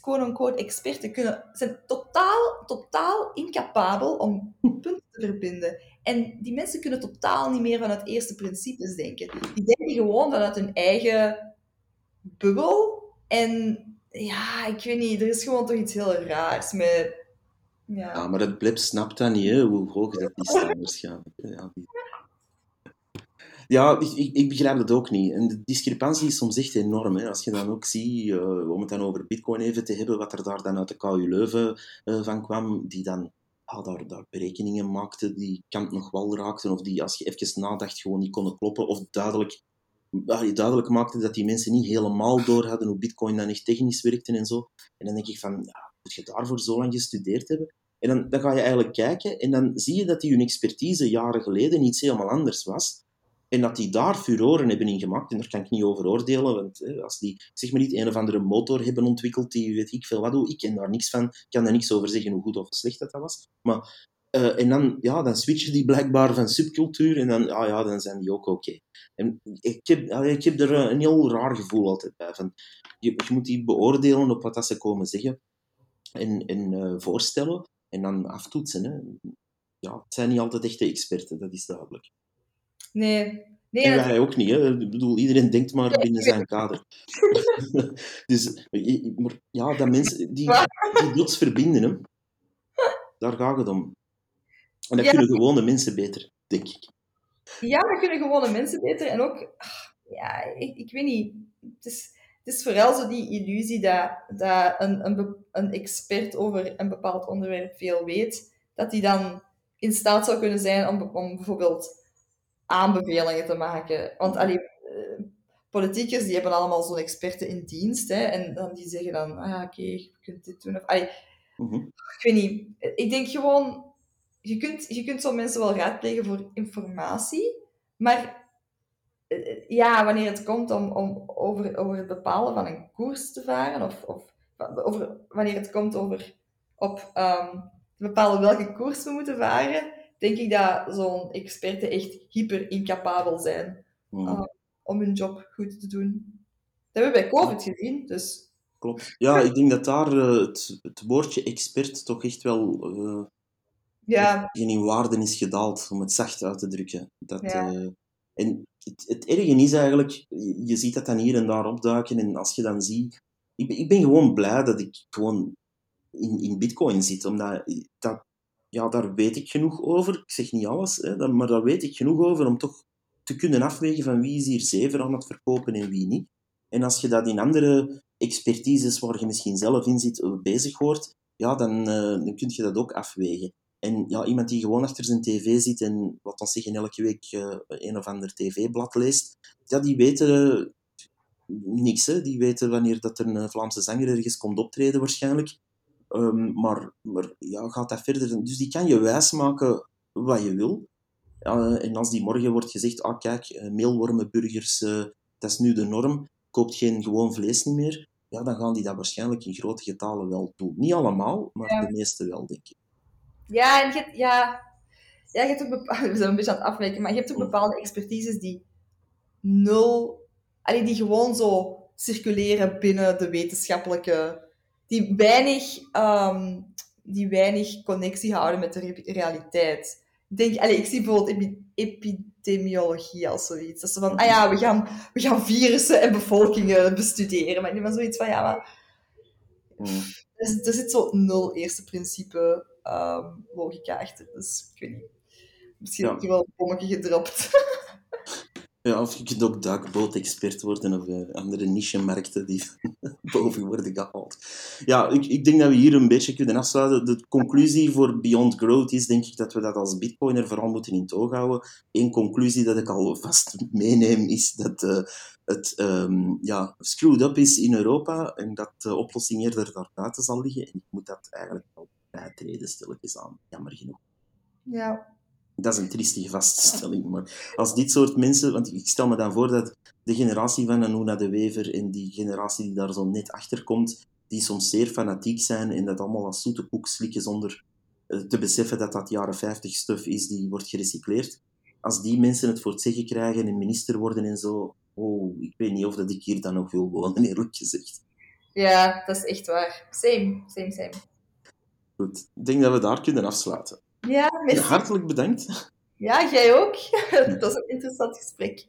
quote-unquote experten kunnen, zijn totaal, totaal incapabel om *laughs* punten te verbinden. En die mensen kunnen totaal niet meer vanuit eerste principes denken. Die denken gewoon vanuit hun eigen bubbel. En ja, ik weet niet, er is gewoon toch iets heel raars met... Ja, maar het blip snapt dat niet, hè, hoe hoog dat die staan waarschijnlijk. Ja, ja ik, ik, ik begrijp dat ook niet. En de discrepantie is soms echt enorm. Hè. Als je dan ook ziet, eh, om het dan over bitcoin even te hebben, wat er daar dan uit de KU Leuven eh, van kwam, die dan ah, daar, daar berekeningen maakte die kant nog wel raakten, of die als je even nadacht gewoon niet konden kloppen, of duidelijk, duidelijk maakte dat die mensen niet helemaal door hadden hoe bitcoin dan echt technisch werkte en zo. En dan denk ik van, ja, moet je daarvoor zo lang gestudeerd hebben? En dan, dan ga je eigenlijk kijken en dan zie je dat die hun expertise jaren geleden iets helemaal anders was. En dat die daar furoren hebben in gemaakt. En daar kan ik niet over oordelen, want hè, als die zeg maar niet een of andere motor hebben ontwikkeld, die weet ik veel wat doe, ik ken daar niks van, ik kan daar niks over zeggen hoe goed of slecht dat, dat was. Maar, eh, en dan, ja, dan switchen die blijkbaar van subcultuur en dan, ah, ja, dan zijn die ook oké. En ik heb, allee, ik heb er eh, een heel raar gevoel altijd bij. Van, je, je moet die beoordelen op wat dat ze komen zeggen en, en eh, voorstellen en dan aftoetsen. Hè. Ja, het zijn niet altijd echte experten, dat is duidelijk. nee. Nee, En wij ook niet, hè. Ik bedoel, iedereen denkt maar binnen zijn kader. *laughs* dus, maar ja, dat mensen, die, die dots verbinden, hè. Daar gaat het om. En dat Ja. kunnen gewone mensen beter, denk ik. Ja, dat kunnen gewone mensen beter. En ook, ja, ik, ik weet niet. Het is, het is vooral zo die illusie dat, dat een, een, een expert over een bepaald onderwerp veel weet, dat die dan in staat zou kunnen zijn om, om bijvoorbeeld aanbevelingen te maken. Want eh, politiekers die hebben allemaal zo'n experten in dienst, hè, en dan die zeggen dan, ah oké, je kunt dit doen. Of, allee, Mhm. ik weet niet. Ik denk gewoon, je kunt, je kunt zo'n mensen wel raadplegen voor informatie, maar eh, ja, wanneer het komt om, om over, over het bepalen van een koers te varen, of, of over, wanneer het komt over op ehm, te bepalen welke koers we moeten varen, denk ik dat zo'n experten echt hyper incapabel zijn Mhm. Ah. om hun job goed te doen. Dat hebben we bij COVID gezien, dus Klopt. Ja, ik denk dat daar eh, het, het woordje expert toch echt wel eh, ja, in waarde is gedaald, om het zacht uit te drukken. Dat, Ja. eh, en het, het erge is eigenlijk, je, ziet dat dan hier en daar opduiken, en als je dan ziet... Ik, ben- ik ben gewoon blij dat ik gewoon in, in bitcoin zit, omdat dat, ja, daar weet ik genoeg over. Ik zeg niet alles, hè, dat- maar daar weet ik genoeg over om toch te kunnen afwegen van wie is hier zever aan het verkopen en wie niet. En als je dat in andere expertises waar je misschien zelf in zit, bezig hoort, ja, dan, eh, dan kun je dat ook afwegen. En ja, iemand die gewoon achter zijn tv zit en, wat ons zeggen, elke week eh, een of ander tv-blad leest, ja, die weten eh, niks. Hè. Die weten wanneer dat er een Vlaamse zanger ergens komt optreden waarschijnlijk. Ehm, maar maar ja, gaat dat verder? Dus die kan je wijsmaken wat je wil. En als die morgen wordt gezegd, ah kijk, eh, meelwormenburgers, dat is nu de norm, koopt geen gewoon vlees niet meer, ja, dan gaan die dat waarschijnlijk in grote getalen wel doen. Niet allemaal, maar Ja. de meeste wel, denk ik. Ja, en je hebt, ja, ja, je hebt ook bepaalde, *laughs* we zijn een beetje aan het afwijken, maar je hebt ook bepaalde expertises die nul, allee, die gewoon zo circuleren binnen de wetenschappelijke, die weinig, ehm, die weinig connectie houden met de re- realiteit. Ik denk, allee, ik zie bijvoorbeeld epi- epidemiologie als zoiets. Dat zo van, ah ja, we gaan, we gaan virussen en bevolkingen bestuderen. Maar ik denk van zoiets van, ja, maar Mm. er, zit- er zit zo nul eerste principe ehm, logica achter. Dus ik weet niet. Misschien heb ik wel een bommetje gedropt. *laughs* Ja, of je kunt ook duikboot-expert worden of eh, andere niche-markten die *laughs* boven worden gehaald. Ja, ik, ik denk dat we hier een beetje kunnen afsluiten. De conclusie voor Beyond Growth is denk ik dat we dat als bitcoiner vooral moeten in het oog houden. Eén conclusie dat ik al vast meeneem is dat eh, het ehm, ja, screwed up is in Europa en dat de oplossing eerder daar buiten zal liggen. En ik moet dat eigenlijk wel bijtreden, stilletjes aan. Jammer genoeg. ja. Dat is een triestige vaststelling. Maar als dit soort mensen... Want ik stel me dan voor dat de generatie van Anuna de Wever en die generatie die daar zo net achter komt, die soms zeer fanatiek zijn en dat allemaal als zoete koek slikken zonder eh, te beseffen dat dat jaren 50 stuff is die wordt gerecycleerd. Als die mensen het voor het zeggen krijgen en minister worden en zo, oh, ik weet niet of dat ik hier dan nog wil wonen, eerlijk gezegd. Ja, dat is echt waar. Same, same, same. Goed, ik denk dat we daar kunnen afsluiten. Ja, merci. Hartelijk bedankt. Ja, jij ook. *laughs* dat was een interessant gesprek.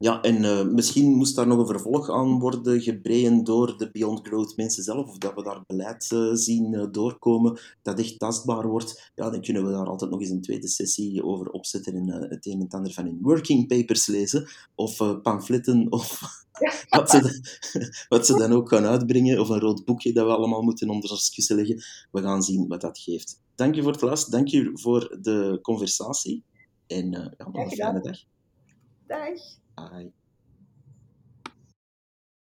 Ja, en uh, misschien moest daar nog een vervolg aan worden gebreien door de Beyond Growth mensen zelf, of dat we daar beleid uh, zien uh, doorkomen dat echt tastbaar wordt. Ja, dan kunnen we daar altijd nog eens een tweede sessie over opzetten en het een en het ander van in working papers lezen, of pamfletten, of *laughs* wat, ze, *laughs* wat ze dan ook gaan uitbrengen, of een rood boekje dat we allemaal moeten onder discussie leggen. We gaan zien wat dat geeft. Dank je voor het luisteren, dank je voor de conversatie en ja, nog een fijne dag. Dag. Bye.